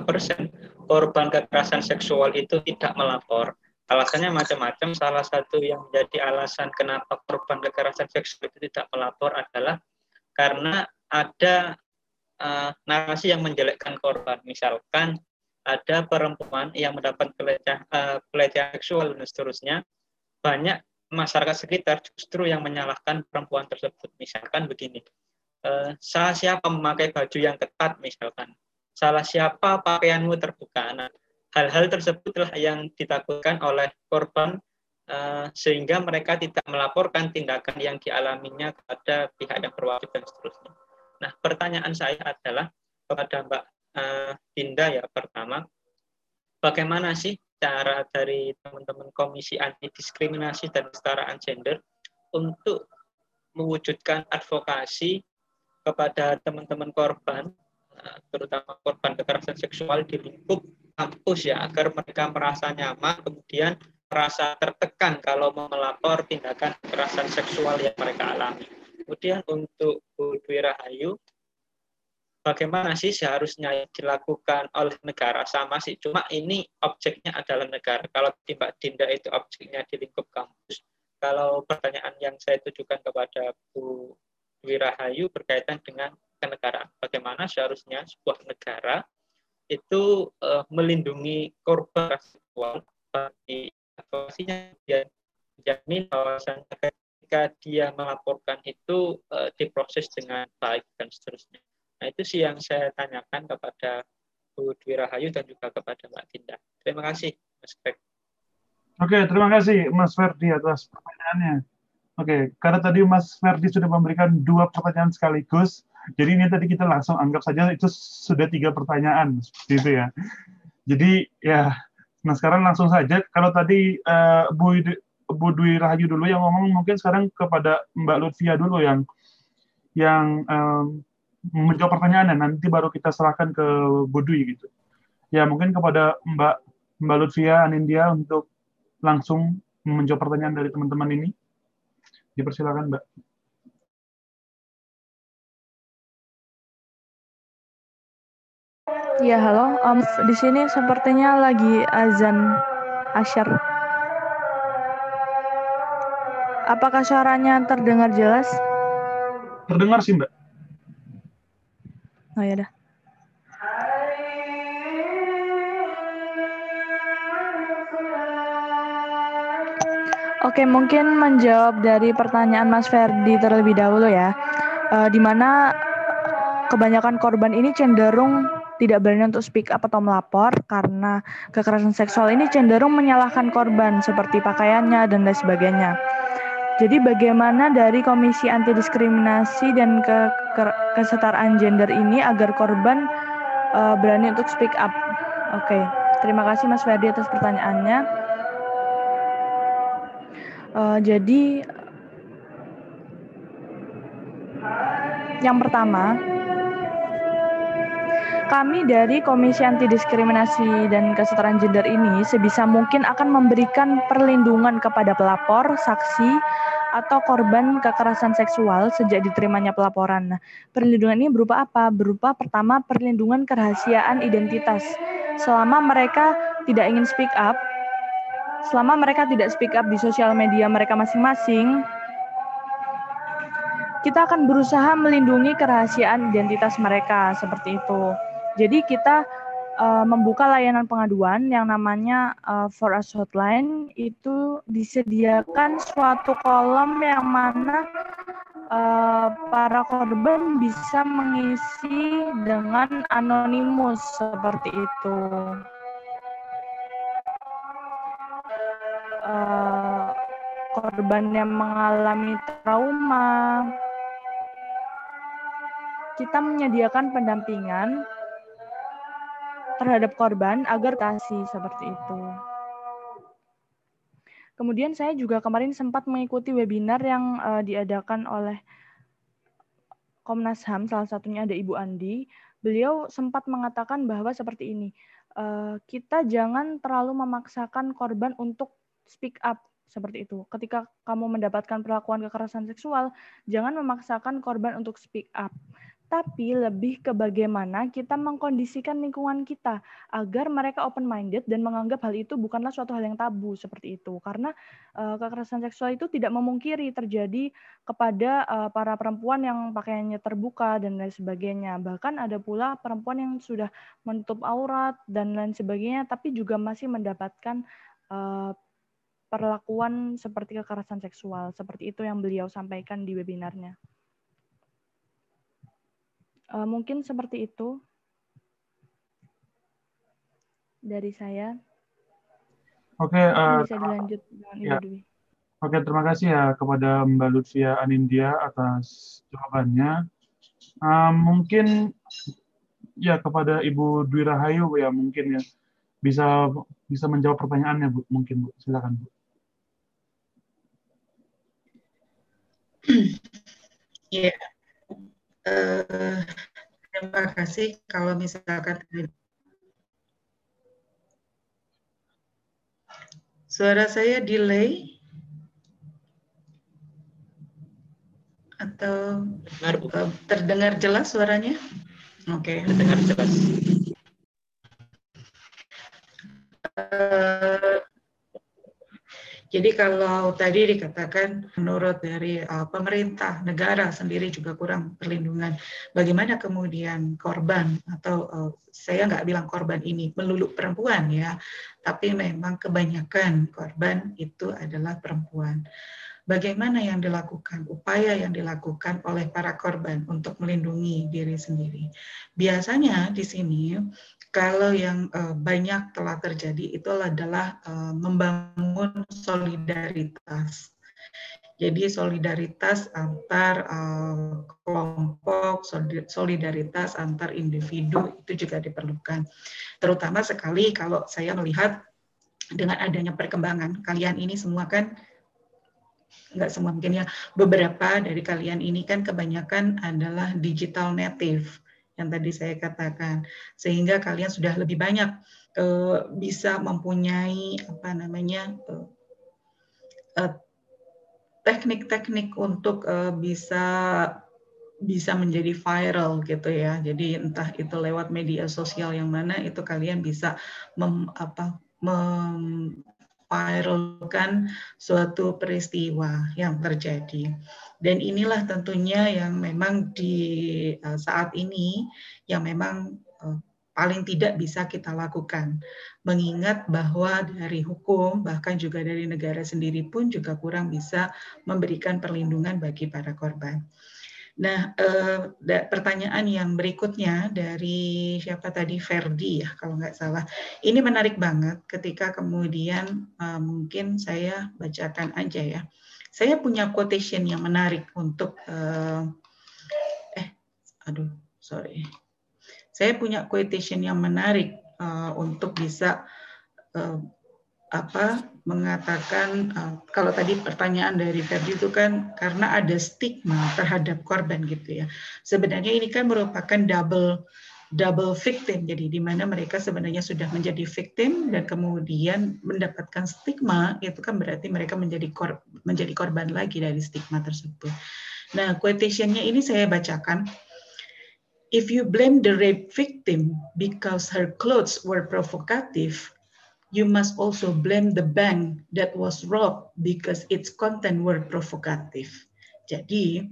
persen korban kekerasan seksual itu tidak melapor. Alasannya macam-macam. Salah satu yang menjadi alasan kenapa korban kekerasan seksual itu tidak melapor adalah karena ada uh, narasi yang menjelekkan korban. Misalkan ada perempuan yang mendapat pelecehan, uh, seksual dan seterusnya, banyak masyarakat sekitar justru yang menyalahkan perempuan tersebut. Misalkan begini, uh, salah siapa memakai baju yang ketat misalkan, salah siapa pakaianmu terbuka. Nah, hal-hal tersebutlah yang ditakutkan oleh korban uh, sehingga mereka tidak melaporkan tindakan yang dialaminya kepada pihak yang berwajib dan seterusnya. Nah, pertanyaan saya adalah kepada Mbak uh, ya pertama, bagaimana sih cara dari teman-teman Komisi Anti Diskriminasi dan Kesetaraan Gender untuk mewujudkan advokasi kepada teman-teman korban, eh, terutama korban kekerasan seksual di lingkup kampus ya agar mereka merasa nyaman kemudian merasa tertekan kalau melapor tindakan kekerasan seksual yang mereka alami. Kemudian untuk Bu Dwi Rahayu, bagaimana sih seharusnya dilakukan oleh negara? Sama sih cuma ini objeknya adalah negara. Kalau Mbak Dinda itu objeknya di lingkup kampus. Kalau pertanyaan yang saya tujukan kepada Bu Dwi Rahayu berkaitan dengan kenegaraan bagaimana seharusnya sebuah negara itu uh, melindungi korban seksual bagi advokasinya dia jamin bahwasannya ketika dia melaporkan itu uh, diproses dengan baik dan seterusnya. Nah itu sih yang saya tanyakan kepada Bu Dwi Rahayu dan juga kepada Mbak Dinda. Terima kasih Mas Greg. Oke, terima kasih Mas Ferdi atas pertanyaannya. Oke, karena tadi Mas Ferdi sudah memberikan dua pertanyaan sekaligus, jadi ini tadi kita langsung anggap saja itu sudah tiga pertanyaan seperti ya. Jadi ya, nah sekarang langsung saja. Kalau tadi uh, Bu Bu Dwi Rahayu dulu yang ngomong, mungkin sekarang kepada Mbak Lutfia dulu yang yang um, menjawab pertanyaannya. Nanti baru kita serahkan ke Bu Dwi gitu. Ya mungkin kepada Mbak Mbak Lutfia Anindya untuk langsung menjawab pertanyaan dari teman-teman ini. Dipersilakan Mbak. Ya, halo. Um, di sini sepertinya lagi azan asyar. Apakah suaranya terdengar jelas? Terdengar sih, Mbak. Oh ya dah. Oke, mungkin menjawab dari pertanyaan Mas Ferdi terlebih dahulu ya. Uh, di mana kebanyakan korban ini cenderung tidak berani untuk speak up atau melapor karena kekerasan seksual ini cenderung menyalahkan korban seperti pakaiannya dan lain sebagainya. Jadi bagaimana dari Komisi Anti Diskriminasi dan ke, ke Kesetaraan Gender ini agar korban uh, berani untuk speak up? Oke, okay. terima kasih Mas Ferdi atas pertanyaannya. Uh, jadi yang pertama, kami dari Komisi Anti Diskriminasi dan Kesetaraan Gender ini sebisa mungkin akan memberikan perlindungan kepada pelapor, saksi, atau korban kekerasan seksual sejak diterimanya pelaporan. Nah, perlindungan ini berupa apa? Berupa pertama perlindungan kerahasiaan identitas. Selama mereka tidak ingin speak up, selama mereka tidak speak up di sosial media mereka masing-masing, kita akan berusaha melindungi kerahasiaan identitas mereka seperti itu. Jadi kita uh, membuka layanan pengaduan yang namanya uh, For Us Hotline. Itu disediakan suatu kolom yang mana uh, para korban bisa mengisi dengan anonimus seperti itu. Uh, korban yang mengalami trauma, kita menyediakan pendampingan terhadap korban agar kasih seperti itu. Kemudian saya juga kemarin sempat mengikuti webinar yang uh, diadakan oleh Komnas HAM, salah satunya ada Ibu Andi. Beliau sempat mengatakan bahwa seperti ini, uh, kita jangan terlalu memaksakan korban untuk speak up seperti itu. Ketika kamu mendapatkan perlakuan kekerasan seksual, jangan memaksakan korban untuk speak up tapi lebih ke bagaimana kita mengkondisikan lingkungan kita agar mereka open minded dan menganggap hal itu bukanlah suatu hal yang tabu seperti itu karena uh, kekerasan seksual itu tidak memungkiri terjadi kepada uh, para perempuan yang pakaiannya terbuka dan lain sebagainya bahkan ada pula perempuan yang sudah menutup aurat dan lain sebagainya tapi juga masih mendapatkan uh, perlakuan seperti kekerasan seksual seperti itu yang beliau sampaikan di webinarnya. Uh, mungkin seperti itu dari saya. Oke, okay, uh, eh, bisa dilanjut dengan ya. Dwi. Oke, terima kasih ya kepada Mbak Lutfia Anindya atas jawabannya. Uh, mungkin ya kepada Ibu Dwi Rahayu ya mungkin ya bisa bisa menjawab pertanyaannya Bu, mungkin Bu. Silakan Bu. Iya. [CLEARS THROAT] Yeah. Uh, terima kasih kalau misalkan suara saya delay atau terdengar jelas suaranya? Oke, okay, terdengar jelas. Uh, jadi kalau tadi dikatakan menurut dari uh, pemerintah negara sendiri juga kurang perlindungan, bagaimana kemudian korban atau uh, saya nggak bilang korban ini melulu perempuan ya, tapi memang kebanyakan korban itu adalah perempuan. Bagaimana yang dilakukan, upaya yang dilakukan oleh para korban untuk melindungi diri sendiri. Biasanya di sini kalau yang uh, banyak telah terjadi itu adalah uh, membangun solidaritas. Jadi solidaritas antar uh, kelompok, solidaritas antar individu itu juga diperlukan. Terutama sekali kalau saya melihat dengan adanya perkembangan kalian ini semua kan nggak semua mungkin ya beberapa dari kalian ini kan kebanyakan adalah digital native yang tadi saya katakan sehingga kalian sudah lebih banyak uh, bisa mempunyai apa namanya uh, uh, teknik-teknik untuk bisa bisa menjadi viral gitu ya. Jadi entah itu lewat media sosial yang mana itu kalian bisa mem, apa mem, viralkan suatu peristiwa yang terjadi. Dan inilah tentunya yang memang di uh, saat ini yang memang uh, paling tidak bisa kita lakukan. Mengingat bahwa dari hukum, bahkan juga dari negara sendiri pun juga kurang bisa memberikan perlindungan bagi para korban. Nah, eh, pertanyaan yang berikutnya dari siapa tadi Ferdi ya, kalau nggak salah. Ini menarik banget ketika kemudian eh, mungkin saya bacakan aja ya. Saya punya quotation yang menarik untuk eh, eh aduh sorry saya punya quotation yang menarik uh, untuk bisa uh, apa mengatakan uh, kalau tadi pertanyaan dari Ferdi itu kan karena ada stigma terhadap korban gitu ya. Sebenarnya ini kan merupakan double double victim. Jadi di mana mereka sebenarnya sudah menjadi victim dan kemudian mendapatkan stigma itu kan berarti mereka menjadi kor menjadi korban lagi dari stigma tersebut. Nah, quotationnya ini saya bacakan. If you blame the rape victim because her clothes were provocative, you must also blame the bank that was robbed because its content were provocative. Jadi,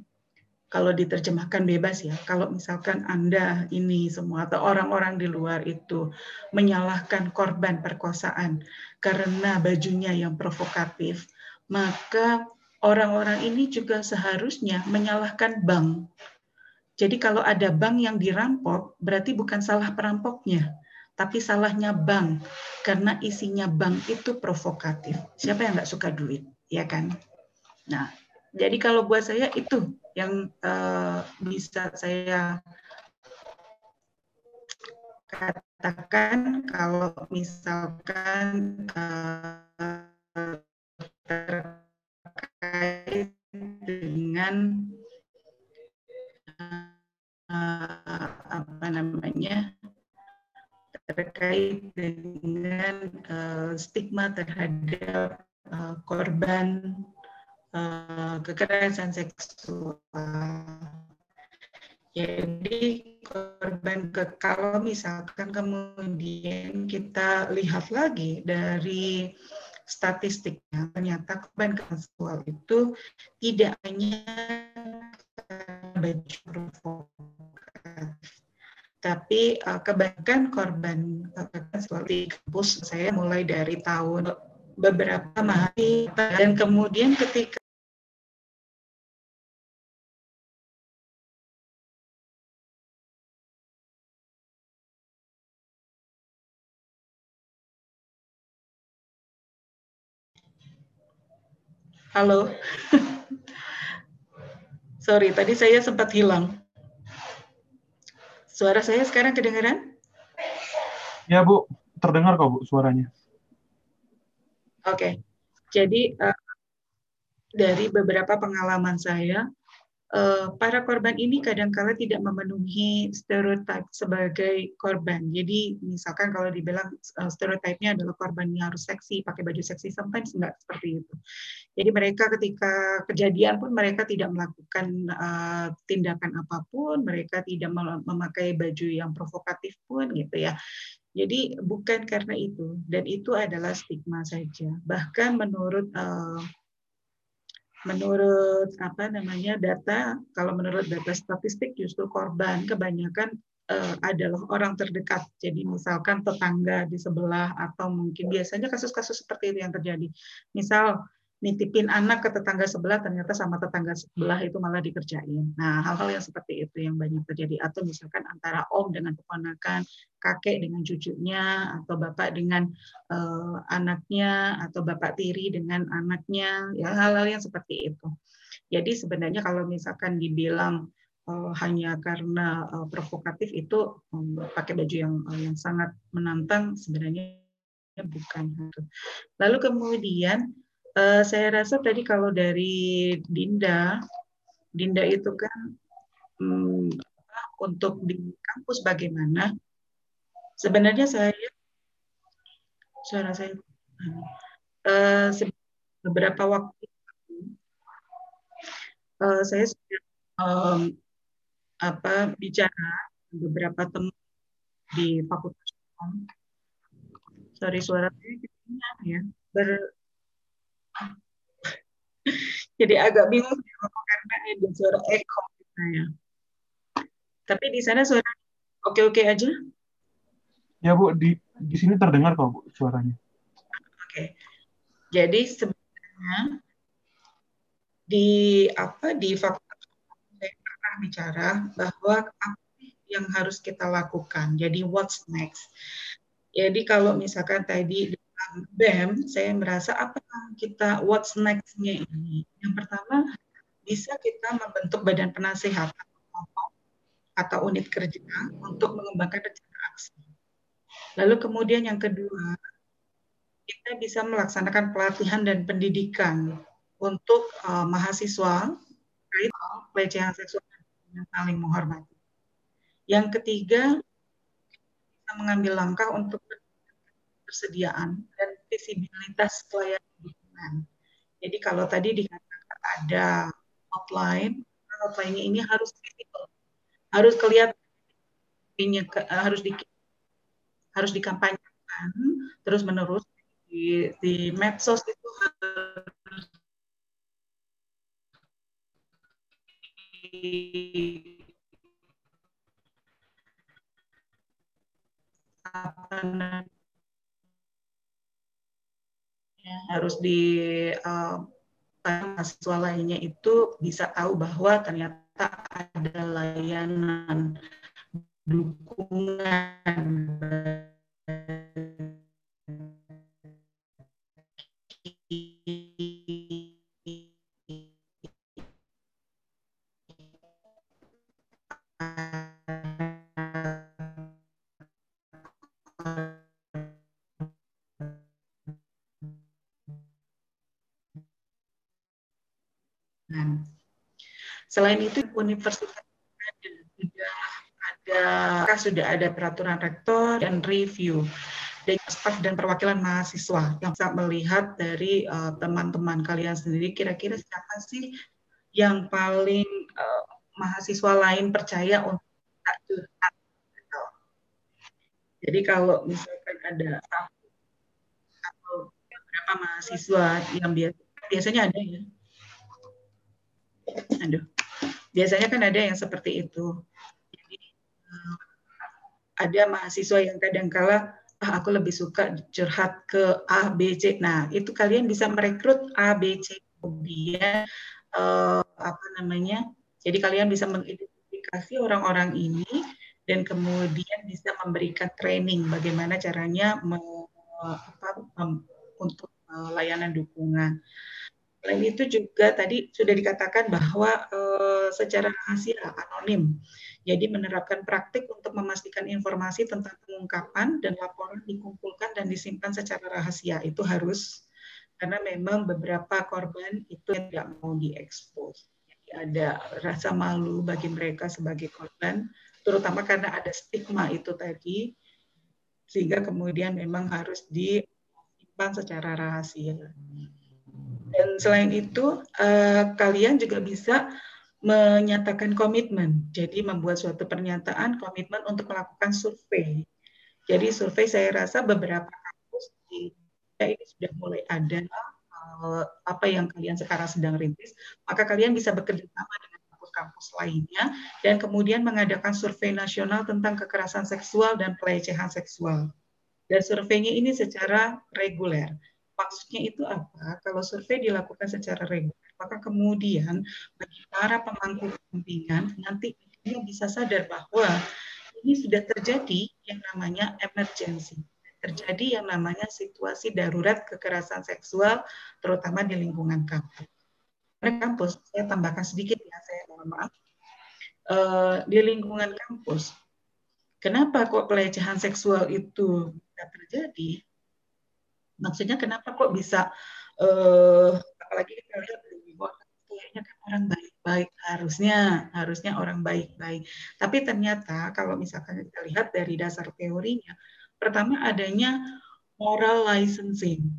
kalau diterjemahkan bebas ya, kalau misalkan Anda ini semua atau orang-orang di luar itu menyalahkan korban perkosaan karena bajunya yang provokatif, maka orang-orang ini juga seharusnya menyalahkan bank jadi kalau ada bank yang dirampok, berarti bukan salah perampoknya, tapi salahnya bank karena isinya bank itu provokatif. Siapa yang nggak suka duit, ya kan? Nah, jadi kalau buat saya itu yang uh, bisa saya katakan kalau misalkan uh, terkait dengan uh, apa namanya terkait dengan uh, stigma terhadap uh, korban uh, kekerasan seksual. Jadi korban ke kalau misalkan kemudian kita lihat lagi dari statistiknya ternyata korban seksual itu tidak hanya. Tapi uh, kebanyakan korban kekerasan seperti kampus saya mulai dari tahun beberapa mahasiswa dan kemudian ketika Halo. [LAUGHS] Sorry, tadi saya sempat hilang. Suara saya sekarang kedengaran? Ya, Bu. Terdengar kok, Bu, suaranya. Oke. Okay. Jadi, uh, dari beberapa pengalaman saya, para korban ini kadang-kala tidak memenuhi stereotip sebagai korban. Jadi misalkan kalau dibilang uh, stereotipnya adalah korban yang harus seksi, pakai baju seksi, sometimes enggak seperti itu. Jadi mereka ketika kejadian pun mereka tidak melakukan uh, tindakan apa pun, mereka tidak memakai baju yang provokatif pun gitu ya. Jadi bukan karena itu, dan itu adalah stigma saja. Bahkan menurut uh, menurut apa namanya data kalau menurut data statistik justru korban kebanyakan uh, adalah orang terdekat. Jadi misalkan tetangga di sebelah atau mungkin biasanya kasus-kasus seperti itu yang terjadi. Misal nitipin anak ke tetangga sebelah ternyata sama tetangga sebelah itu malah dikerjain. Nah, hal-hal yang seperti itu yang banyak terjadi. Atau misalkan antara om dengan keponakan, kakek dengan cucunya atau bapak dengan uh, anaknya atau bapak tiri dengan anaknya, ya hal-hal yang seperti itu. Jadi sebenarnya kalau misalkan dibilang uh, hanya karena uh, provokatif itu um, pakai baju yang uh, yang sangat menantang sebenarnya bukan itu. Lalu kemudian Uh, saya rasa tadi kalau dari Dinda, Dinda itu kan um, untuk di kampus bagaimana? Sebenarnya saya suara saya uh, beberapa waktu uh, saya sudah um, apa bicara beberapa teman di fakultas sorry suara saya ya ber, [LAUGHS] jadi agak bingung karena ada suara echo gitu ya. Tapi di sana suara oke-oke aja? Ya Bu, di di sini terdengar kok Bu suaranya. Oke. Jadi sebenarnya di apa di fakultas saya pernah bicara bahwa apa yang harus kita lakukan. Jadi what's next? Jadi kalau misalkan tadi dalam BEM, saya merasa apa kita what's next-nya ini? Yang pertama bisa kita membentuk badan penasehat atau unit kerja untuk mengembangkan rencana aksi. Lalu kemudian yang kedua, kita bisa melaksanakan pelatihan dan pendidikan untuk uh, mahasiswa terkait pelecehan seksual dan saling menghormati. Yang ketiga, kita mengambil langkah untuk persediaan dan visibilitas pelayanan. Jadi kalau tadi dikatakan ada hotline, hotline ini harus visible, harus kelihatan, harus di harus dikampanyekan terus menerus di, di medsos itu harus ya, harus di uh, mahasiswa lainnya itu bisa tahu bahwa ternyata ada layanan dukungan Selain itu, universitas ada sudah ada peraturan rektor dan review dan staf dan perwakilan mahasiswa yang bisa melihat dari eh, teman-teman uh, kalian sendiri kira-kira siapa sih yang paling uh, mahasiswa lain percaya untuk. Jadi kalau misalkan ada satu atau beberapa mahasiswa yang biasa biasanya ada ya. Aduh biasanya kan ada yang seperti itu. Ada mahasiswa yang kadang kala ah aku lebih suka curhat ke A, B, C. Nah, itu kalian bisa merekrut A, B, C. Kemudian uh, apa namanya? Jadi kalian bisa mengidentifikasi orang-orang ini dan kemudian bisa memberikan training bagaimana caranya me, apa, untuk uh, layanan dukungan. Selain itu juga tadi sudah dikatakan bahwa e, secara rahasia anonim. Jadi menerapkan praktik untuk memastikan informasi tentang pengungkapan dan laporan dikumpulkan dan disimpan secara rahasia. Itu harus karena memang beberapa korban itu tidak mau diekspos. Jadi ada rasa malu bagi mereka sebagai korban, terutama karena ada stigma itu tadi, sehingga kemudian memang harus disimpan secara rahasia. Dan selain itu, uh, kalian juga bisa menyatakan komitmen. Jadi membuat suatu pernyataan komitmen untuk melakukan survei. Jadi survei saya rasa beberapa kampus di ya ini sudah mulai ada uh, apa yang kalian sekarang sedang rintis, maka kalian bisa bekerja sama dengan kampus-kampus lainnya dan kemudian mengadakan survei nasional tentang kekerasan seksual dan pelecehan seksual. Dan surveinya ini secara reguler. Maksudnya itu apa? Kalau survei dilakukan secara reguler, maka kemudian bagi para pemangku kepentingan nanti dia bisa sadar bahwa ini sudah terjadi yang namanya emergency, terjadi yang namanya situasi darurat kekerasan seksual, terutama di lingkungan kampus. Kampus, saya tambahkan sedikit ya, saya mohon maaf. Uh, di lingkungan kampus, kenapa kok pelecehan seksual itu bisa terjadi? maksudnya kenapa kok bisa uh, apalagi kita lihat kayaknya kan orang baik-baik harusnya harusnya orang baik-baik. Tapi ternyata kalau misalkan kita lihat dari dasar teorinya pertama adanya moral licensing.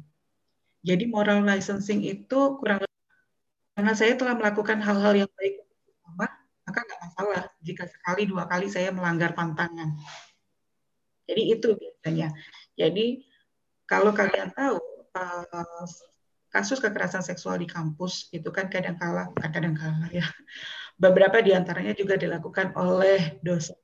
Jadi moral licensing itu kurang karena saya telah melakukan hal-hal yang baik sama maka nggak masalah jika sekali dua kali saya melanggar pantangan. Jadi itu biasanya. Jadi kalau kalian tahu uh, kasus kekerasan seksual di kampus itu kan kadang kala kadang kala ya beberapa di antaranya juga dilakukan oleh dosen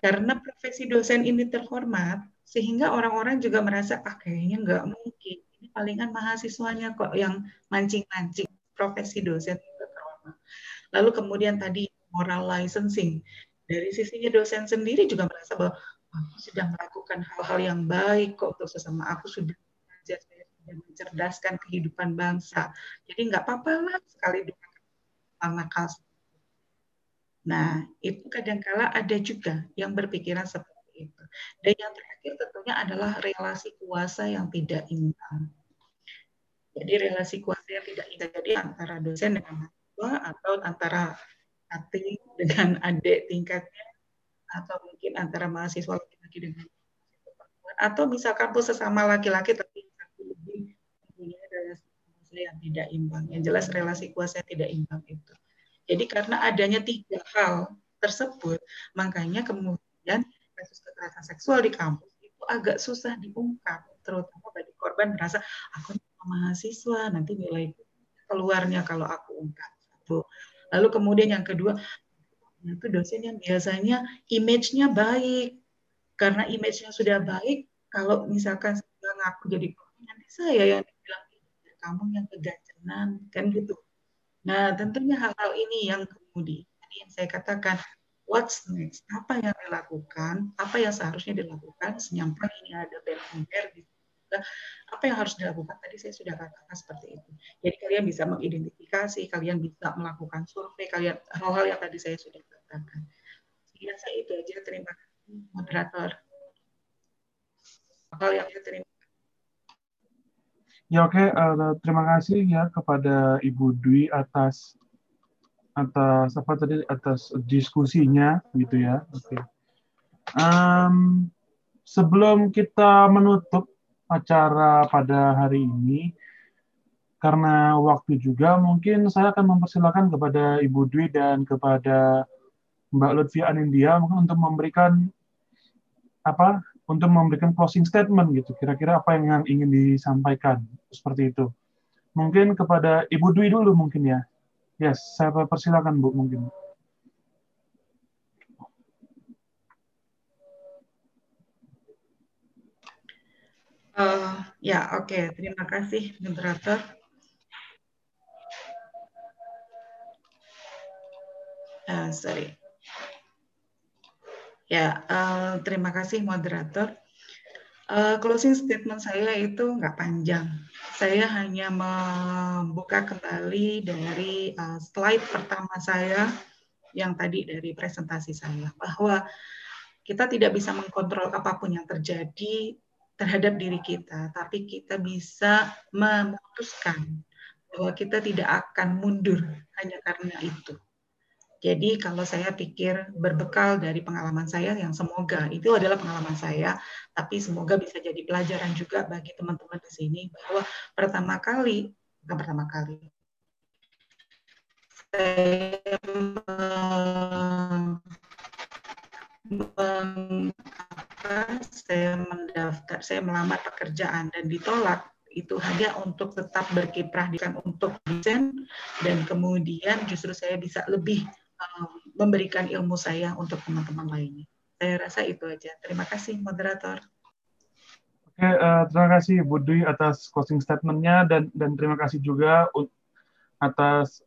Karena profesi dosen ini terhormat, sehingga orang-orang juga merasa, ah kayaknya nggak mungkin. Ini palingan mahasiswanya kok yang mancing-mancing profesi dosen terhormat. Lalu kemudian tadi moral licensing. Dari sisinya dosen sendiri juga merasa bahwa aku sudah melakukan hal-hal yang baik kok untuk sesama aku sudah saya sudah mencerdaskan kehidupan bangsa. Jadi nggak apa-apa lah sekali dua nakal Nah, itu kadangkala ada juga yang berpikiran seperti itu. Dan yang terakhir tentunya adalah relasi kuasa yang tidak imbang. Jadi relasi kuasa yang tidak imbang jadi antara dosen dengan mahasiswa atau antara hati dengan [LAUGHS] adik tingkatnya atau mungkin antara mahasiswa laki-laki dengan atau misalkan pun sesama laki-laki tapi lebih mempunyai relasi kuasa yang tidak imbang. Yang jelas relasi kuasa tidak imbang itu. Jadi karena adanya tiga hal tersebut, makanya kemudian kasus kekerasan seksual di kampus itu agak susah diungkap, terutama bagi korban merasa aku mahasiswa nanti nilai keluarnya kalau aku ungkap. Lalu kemudian yang kedua, itu dosen yang biasanya image-nya baik. Karena image-nya sudah baik, kalau misalkan saya ngaku jadi korban, nanti saya yang kamu yang kegancenan, kan gitu. Nah, tentunya hal-hal ini yang kemudian yang saya katakan, what's next? Apa yang dilakukan? Apa yang seharusnya dilakukan? Senyampai ini ada BMR di apa yang harus dilakukan tadi saya sudah katakan seperti itu. Jadi kalian bisa mengidentifikasi, kalian bisa melakukan survei, kalian hal-hal yang tadi saya sudah katakan. saya itu aja. Terima kasih moderator. Hal yang terima Ya oke, okay. uh, eh, terima kasih ya kepada Ibu Dwi atas atas apa tadi atas diskusinya gitu ya. Oke. Okay. Um, sebelum kita menutup acara pada hari ini, karena waktu juga mungkin saya akan mempersilahkan kepada Ibu Dwi dan kepada Mbak Lutfi Anindya mungkin untuk memberikan apa untuk memberikan closing statement gitu. Kira-kira apa yang ingin disampaikan seperti itu. Mungkin kepada Ibu Dwi dulu mungkin ya. Yes, saya persilakan Bu mungkin. Uh, ya, oke. Okay. Terima kasih, moderator. Uh, sorry. Ya, uh, terima kasih moderator. Uh, closing statement saya itu nggak panjang. Saya hanya membuka kembali dari uh, slide pertama saya yang tadi dari presentasi saya bahwa kita tidak bisa mengkontrol apa pun yang terjadi terhadap diri kita, tapi kita bisa memutuskan bahwa kita tidak akan mundur hanya karena itu. Jadi kalau saya pikir berbekal dari pengalaman saya yang semoga itu adalah pengalaman saya, tapi semoga bisa jadi pelajaran juga bagi teman-teman di sini bahwa pertama kali, bukan pertama kali, saya saya mendaftar, saya melamar pekerjaan dan ditolak itu hanya untuk tetap berkiprah untuk desain dan kemudian justru saya bisa lebih memberikan ilmu saya untuk teman-teman lainnya. Saya rasa itu aja. Terima kasih, moderator. Oke, uh, terima kasih Bu Dwi atas closing statement-nya dan dan terima kasih juga atas